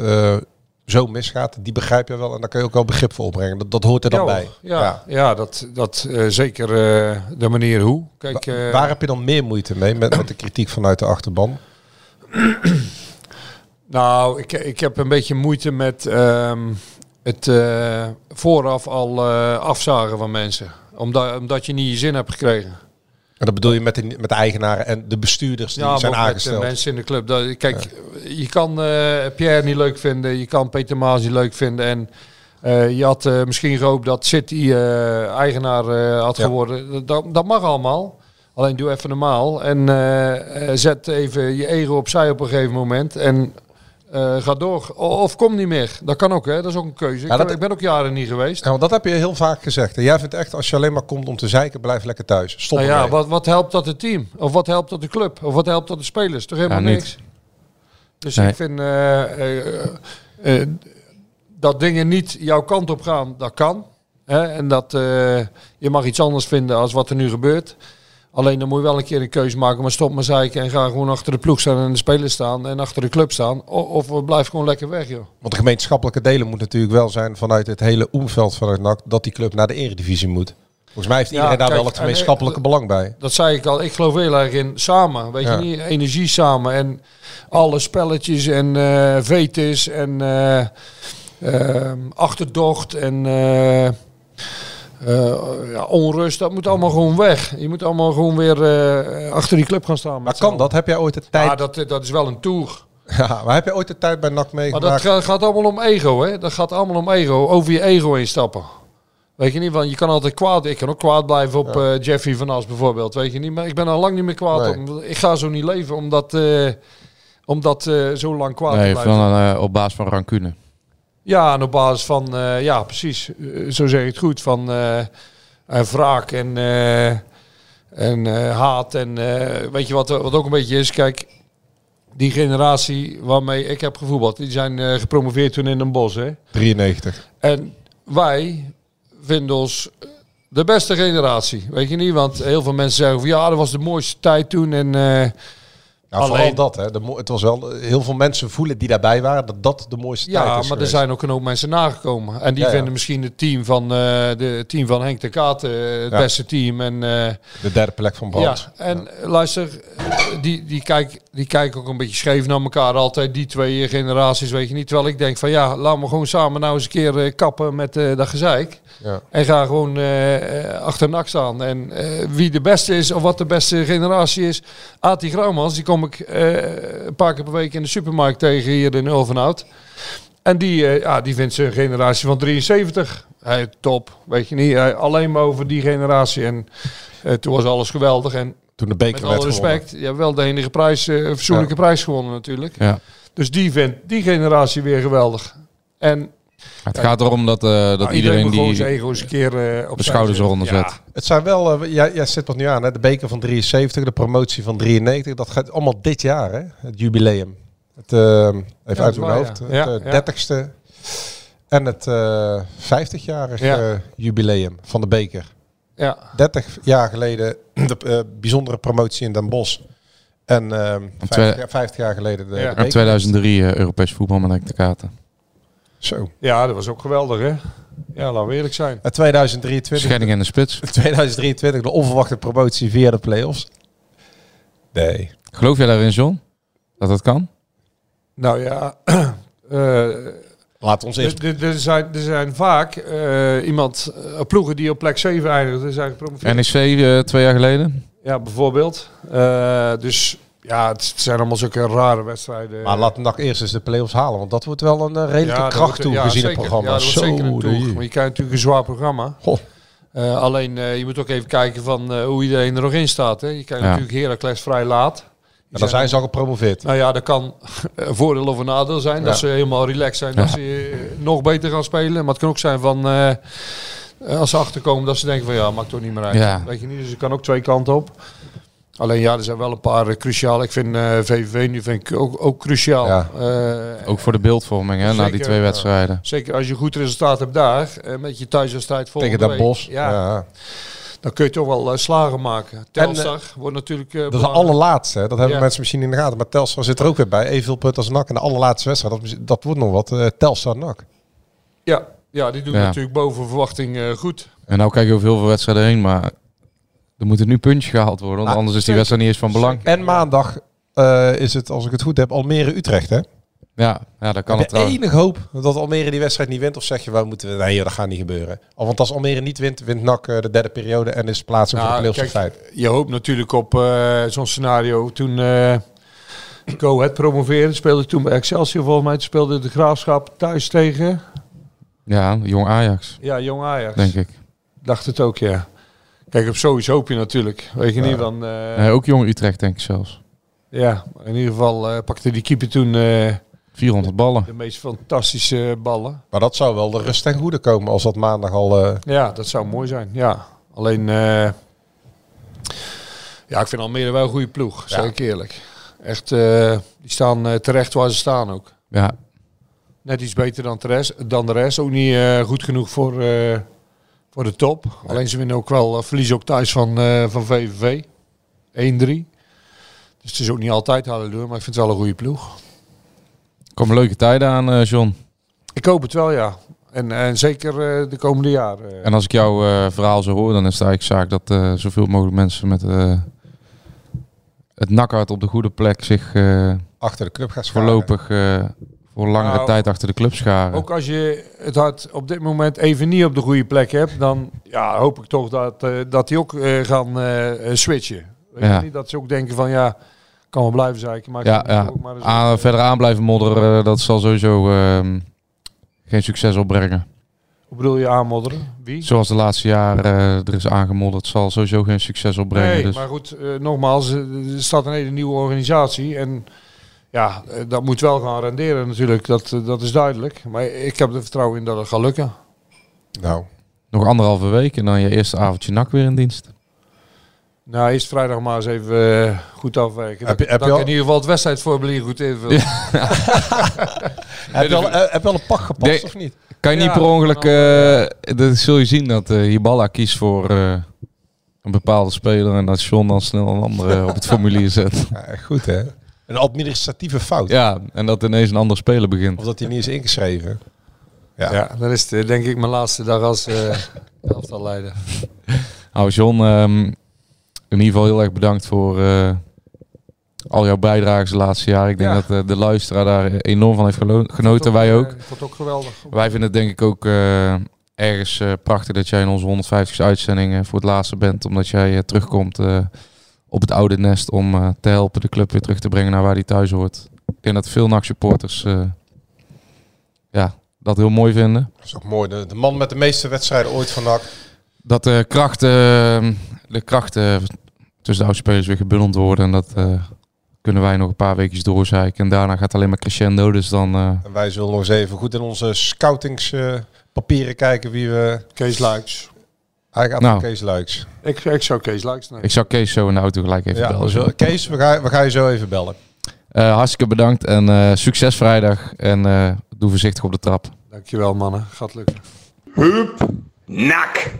zo misgaat, die begrijp je wel. En daar kan je ook wel begrip voor opbrengen. Dat, dat hoort er dan ja, bij. Ja, ja. ja dat, dat uh, zeker uh, de manier hoe. Kijk, Wa waar heb je dan meer moeite mee met, met de kritiek vanuit de achterban? nou, ik, ik heb een beetje moeite met um, het vooraf al afzagen van mensen. Omdat, omdat je niet je zin hebt gekregen. Dat bedoel je met de, met de eigenaren en de bestuurders die ja, zijn aangesteld? de mensen in de club. Dat, kijk, ja. je kan uh, Pierre niet leuk vinden, je kan Peter Maas niet leuk vinden. En uh, je had uh, misschien gehoopt dat City eigenaar had ja. geworden. Dat, dat mag allemaal. Alleen doe even normaal. En zet even je ego opzij op een gegeven moment. En uh, ga door. Of kom niet meer. Dat kan ook, hè. Dat is ook een keuze. Ja, ik, ik, ben ook jaren niet geweest. Ja, want dat heb je heel vaak gezegd. En jij vindt echt, als je alleen maar komt om te zeiken, blijf lekker thuis. Stop nou ja, wat, wat helpt dat het team? Of wat helpt dat de club? Of wat helpt dat de spelers? Toch helemaal ja, niks. Dus nee. ik vind uh, uh, dat dingen niet jouw kant op gaan, dat kan. Hè? En dat je mag iets anders vinden als wat er nu gebeurt. Alleen dan moet je wel een keer een keuze maken. Maar stop maar zeiken en ga gewoon achter de ploeg staan en de spelers staan. En achter de club staan. Of, of we blijven gewoon lekker weg, joh. Want de gemeenschappelijke delen moet natuurlijk wel zijn vanuit het hele omveld vanuit NAC. Dat die club naar de eredivisie moet. Volgens mij heeft iedereen ja, daar kijk, wel het gemeenschappelijke en, belang bij. Dat zei ik al. Ik geloof heel erg in samen. Weet ja. je niet? Energie samen. En alle spelletjes en uh, vetes en uh, uh, achterdocht en... Uh, ja, onrust, dat moet allemaal gewoon weg. Je moet allemaal gewoon weer uh, achter die club gaan staan. Maar kan dat? Heb jij ooit de tijd... Ja, dat, dat is wel een tour. Ja, maar heb je ooit de tijd bij NAC meegemaakt? Maar dat gaat allemaal om ego, hè. Dat gaat allemaal om ego. Over je ego heen stappen. Weet je niet, want je kan altijd kwaad... Ik kan ook kwaad blijven op ja. uh, Jeffrey van As bijvoorbeeld, weet je niet. Maar ik ben al lang niet meer kwaad nee. op. Ik ga zo niet leven, omdat, uh, omdat uh, zo lang kwaad nee, te blijven. Van, op basis van rancune. Ja, en op basis van, uh, ja precies, uh, zo zeg je het goed, van uh, wraak en, en haat. En weet je wat, wat ook een beetje is, kijk, die generatie waarmee ik heb gevoetbald, die zijn gepromoveerd toen in een bos. Hè? 93. En wij vinden ons de beste generatie, weet je niet? Want heel veel mensen zeggen van ja, dat was de mooiste tijd toen en... Ja, Alleen, vooral dat, hè. De, het was wel heel veel mensen voelen die daarbij waren dat dat de mooiste ja, tijd is. Ja, maar geweest. er zijn ook een hoop mensen nagekomen. En die Ja, ja. vinden misschien het team van, uh, de team van Henk de Kaat uh, het Ja. beste team. En, uh, De derde plek van ja, Brand. en luister, die, die, kijk, die kijken ook een beetje scheef naar elkaar altijd, die twee generaties, weet je niet. Terwijl ik denk van ja, laten we gewoon samen nou eens een keer eh, kappen met eh, dat gezeik. Ja. En ga gewoon eh, eh, achter nak staan. En eh, wie de beste is of wat de beste generatie is. Ati Graumans, die kom ik eh, een paar keer per week in de supermarkt tegen hier in Ulvenhout. En die, eh, ja, die vindt zijn generatie van 73 hij, top. Weet je niet, hij, alleen maar over die generatie. En eh, toen was alles geweldig. En Toen de beker met werd alle respect, hebt wel de enige prijs, een fatsoenlijke prijs gewonnen natuurlijk. Ja. Dus die vindt die generatie weer geweldig. En Het gaat erom dat, eh, dat nou, iedereen gewoon die zijn ego eens een keer eh, op de schouders eronder zet. Het zijn wel, eh, jij, jij zit nog nu aan, hè? de beker van 73, de promotie van 93. Dat gaat allemaal dit jaar, hè? het jubileum. Het, even uit mijn hoofd. ja. Het Ja, eh, ja. 30ste en het eh 50-jarig Ja. eh, jubileum van de beker. Ja, 30 jaar geleden de bijzondere promotie in Den Bosch. En eh, 50, twee- jaar, 50 jaar geleden de, Ja. de En beker. 2003 eh, Europees voetbal met de Katen. Zo. ja, dat was ook geweldig hè. Ja, laten we eerlijk zijn. En 2023, Scheiding in de spits. 2023 de onverwachte promotie via de play-offs. Nee. Geloof jij daarin, John? Dat dat kan? Nou ja, eh, Laat ons eerst... Er, zijn, er zijn vaak eh, iemand, eh, ploegen die op plek 7 eindigen. Er zijn gepromoveerd. NEC eh, twee jaar geleden. Ja, bijvoorbeeld. Eh, dus ja, het zijn allemaal zulke rare wedstrijden. Maar laat NAC eerst eens de play-offs halen. Want dat wordt wel een eh, redelijke Ja, kracht toe gezien het programma. Ja, dat wordt zeker een toeg. Maar je krijgt natuurlijk een zwaar programma. Goh. Eh, alleen, eh, je moet ook even kijken van hoe iedereen er nog in staat. Hè. Je krijgt Ja. natuurlijk Heracles vrij laat. En dan zijn ze al gepromoveerd. Nou ja, dat kan een voordeel of een nadeel zijn. Dat ze helemaal relaxed zijn. Dat ze nog beter gaan spelen. Maar het kan ook zijn van... als ze achterkomen dat ze denken van ja, maakt toch niet meer uit. Weet je niet, dus het kan ook twee kanten op. Alleen ja, er zijn wel een paar eh, cruciaal. Ik vind eh, VVV nu vind ik ook, ook cruciaal. Ja. Eh, Ook voor de beeldvorming hè, na die twee wedstrijden. Zeker als je een goed resultaat hebt daar, met je thuiswedstrijd volgende Tegen dat week, bos. Ja, Ja. dan kun je toch wel slagen maken. Telstar wordt natuurlijk Dat is de allerlaatste. hè. Dat hebben Ja. mensen misschien in de gaten. Maar Telstar zit er ook weer bij. Evenveel punten als NAC. En de allerlaatste wedstrijd. Dat, dat wordt nog wat. eh, Telstar NAC. Ja, ja, die doen natuurlijk boven verwachting goed. En nou kijk je over heel veel wedstrijden heen, maar er moeten nu puntjes gehaald worden. Want Ah, anders is die wedstrijd niet eens van belang. En maandag eh, is het, als ik het goed heb, Almere-Utrecht. Hè? Ja, ja dat kan het je trouwens. enig hoop dat Almere die wedstrijd niet wint? Of zeg je, wij moeten... Nee, dat gaat niet gebeuren. Al, want als Almere niet wint, wint NAC eh, de derde periode. En is plaatsing voor de Nou, play-offs feit. Je hoopt natuurlijk op eh, zo'n scenario. Toen eh Go het promoveerde, speelde toen bij Excelsior volgens mij. Speelde de Graafschap thuis tegen, Ja, jong Ajax, ja, Jong Ajax. denk ik. Dacht het ook, ja. Kijk, op zoiets hoop je natuurlijk. Weet je niet van... eh, Nee, ook jong Utrecht denk ik zelfs. Ja, in ieder geval eh, pakte die keeper toen eh, 400 ballen. de meest fantastische ballen. Maar dat zou wel de rust ten goede komen als dat maandag al... eh, Ja, dat zou mooi zijn. Ja, alleen... eh, ja, ik vind Almere wel een goede ploeg, zeg ik eerlijk. Echt, eh, die staan eh, terecht waar ze staan ook. Ja, Net iets beter dan de rest. Dan de rest. Ook niet eh, goed genoeg voor, eh, voor de top. Alleen ze winnen ook wel, eh, verliezen ook thuis van, eh, van VVV. 1-3. Dus het is ook niet altijd halleluja, maar ik vind het wel een goede ploeg. komen leuke tijden aan, eh, John. Ik hoop het wel, ja. En, en zeker de komende jaren. En als ik jouw verhaal zo hoor, dan is het eigenlijk zaak dat zoveel mogelijk mensen met het nakhart op de goede plek zich achter de club gaat scharen. voorlopig voor langere Nou, tijd achter de club scharen. Ook als je het hart op dit moment even niet op de goede plek hebt, dan ja, hoop ik toch dat, eh, dat die ook eh, gaan eh, switchen. Weet Ja. je niet? Dat ze ook denken van ja, kan wel blijven zeiken. Maar ja, ja. ook maar eens- Aan- verder aan blijven modderen, dat zal sowieso ehm, geen succes opbrengen. Hoe bedoel je aanmodderen? Wie? Zoals de laatste jaren er is aangemodderd, zal sowieso geen succes opbrengen. Nee, dus. maar goed, nogmaals, er staat een hele nieuwe organisatie. En ja, eh, dat moet wel gaan renderen natuurlijk, dat, eh, dat is duidelijk. Maar ik heb er vertrouwen in dat het gaat lukken. Nou, Nog anderhalve week en dan je eerste avondje nak weer in dienst. Nou, eerst vrijdag maar eens even eh, goed afwerken. Heb Dat, je- heb je al- in ieder geval het wedstrijdformulier goed invullen. heb je, al, heb je al een pak gepast Nee. of niet? Kan je Ja, niet per ongeluk, eh dat zul je zien dat eh Hiballa kiest voor eh, een bepaalde speler en dat John dan snel een andere op het formulier zet. Ja, goed hè? Een administratieve fout. Ja, en dat ineens een ander speler begint. Of dat hij niet is ingeschreven. Ja. Ja, dan is het eh, denk ik mijn laatste dag als eh elftalleider. Nou John, ehm, in ieder geval heel erg bedankt voor eh, al jouw bijdrages de laatste jaren. Ik denk Ja. dat de luisteraar daar enorm van heeft genoten, wij ook. Ik vond het ook geweldig. Wij vinden het denk ik ook eh, ergens eh, prachtig dat jij in onze 150ste uitzending voor het laatste bent. Omdat jij terugkomt eh, op het oude nest om eh, te helpen de club weer terug te brengen naar waar die thuis hoort. Ik denk dat veel NAC-supporters eh, ja, dat heel mooi vinden. Dat is ook mooi. De, de man met de meeste wedstrijden ooit van NAC. Dat de krachten, de krachten tussen de oudspelers weer gebundeld worden. En dat eh, kunnen wij nog een paar weekjes doorzeiken. En daarna gaat het alleen maar crescendo. Dus dan... eh, En wij zullen nog eens even goed in onze scoutingspapieren kijken wie we... Kees Luiks. Hij gaat Nou. naar Kees Luiks. Ik, ik zou Kees Luiks nemen. ik zou Kees zo in de auto gelijk even Ja, bellen. zullen- Kees, we gaan, we gaan je zo even bellen. Eh, hartstikke bedankt en eh, succes vrijdag. En eh, doe voorzichtig op de trap. Dankjewel mannen, gaat lukken. Nak.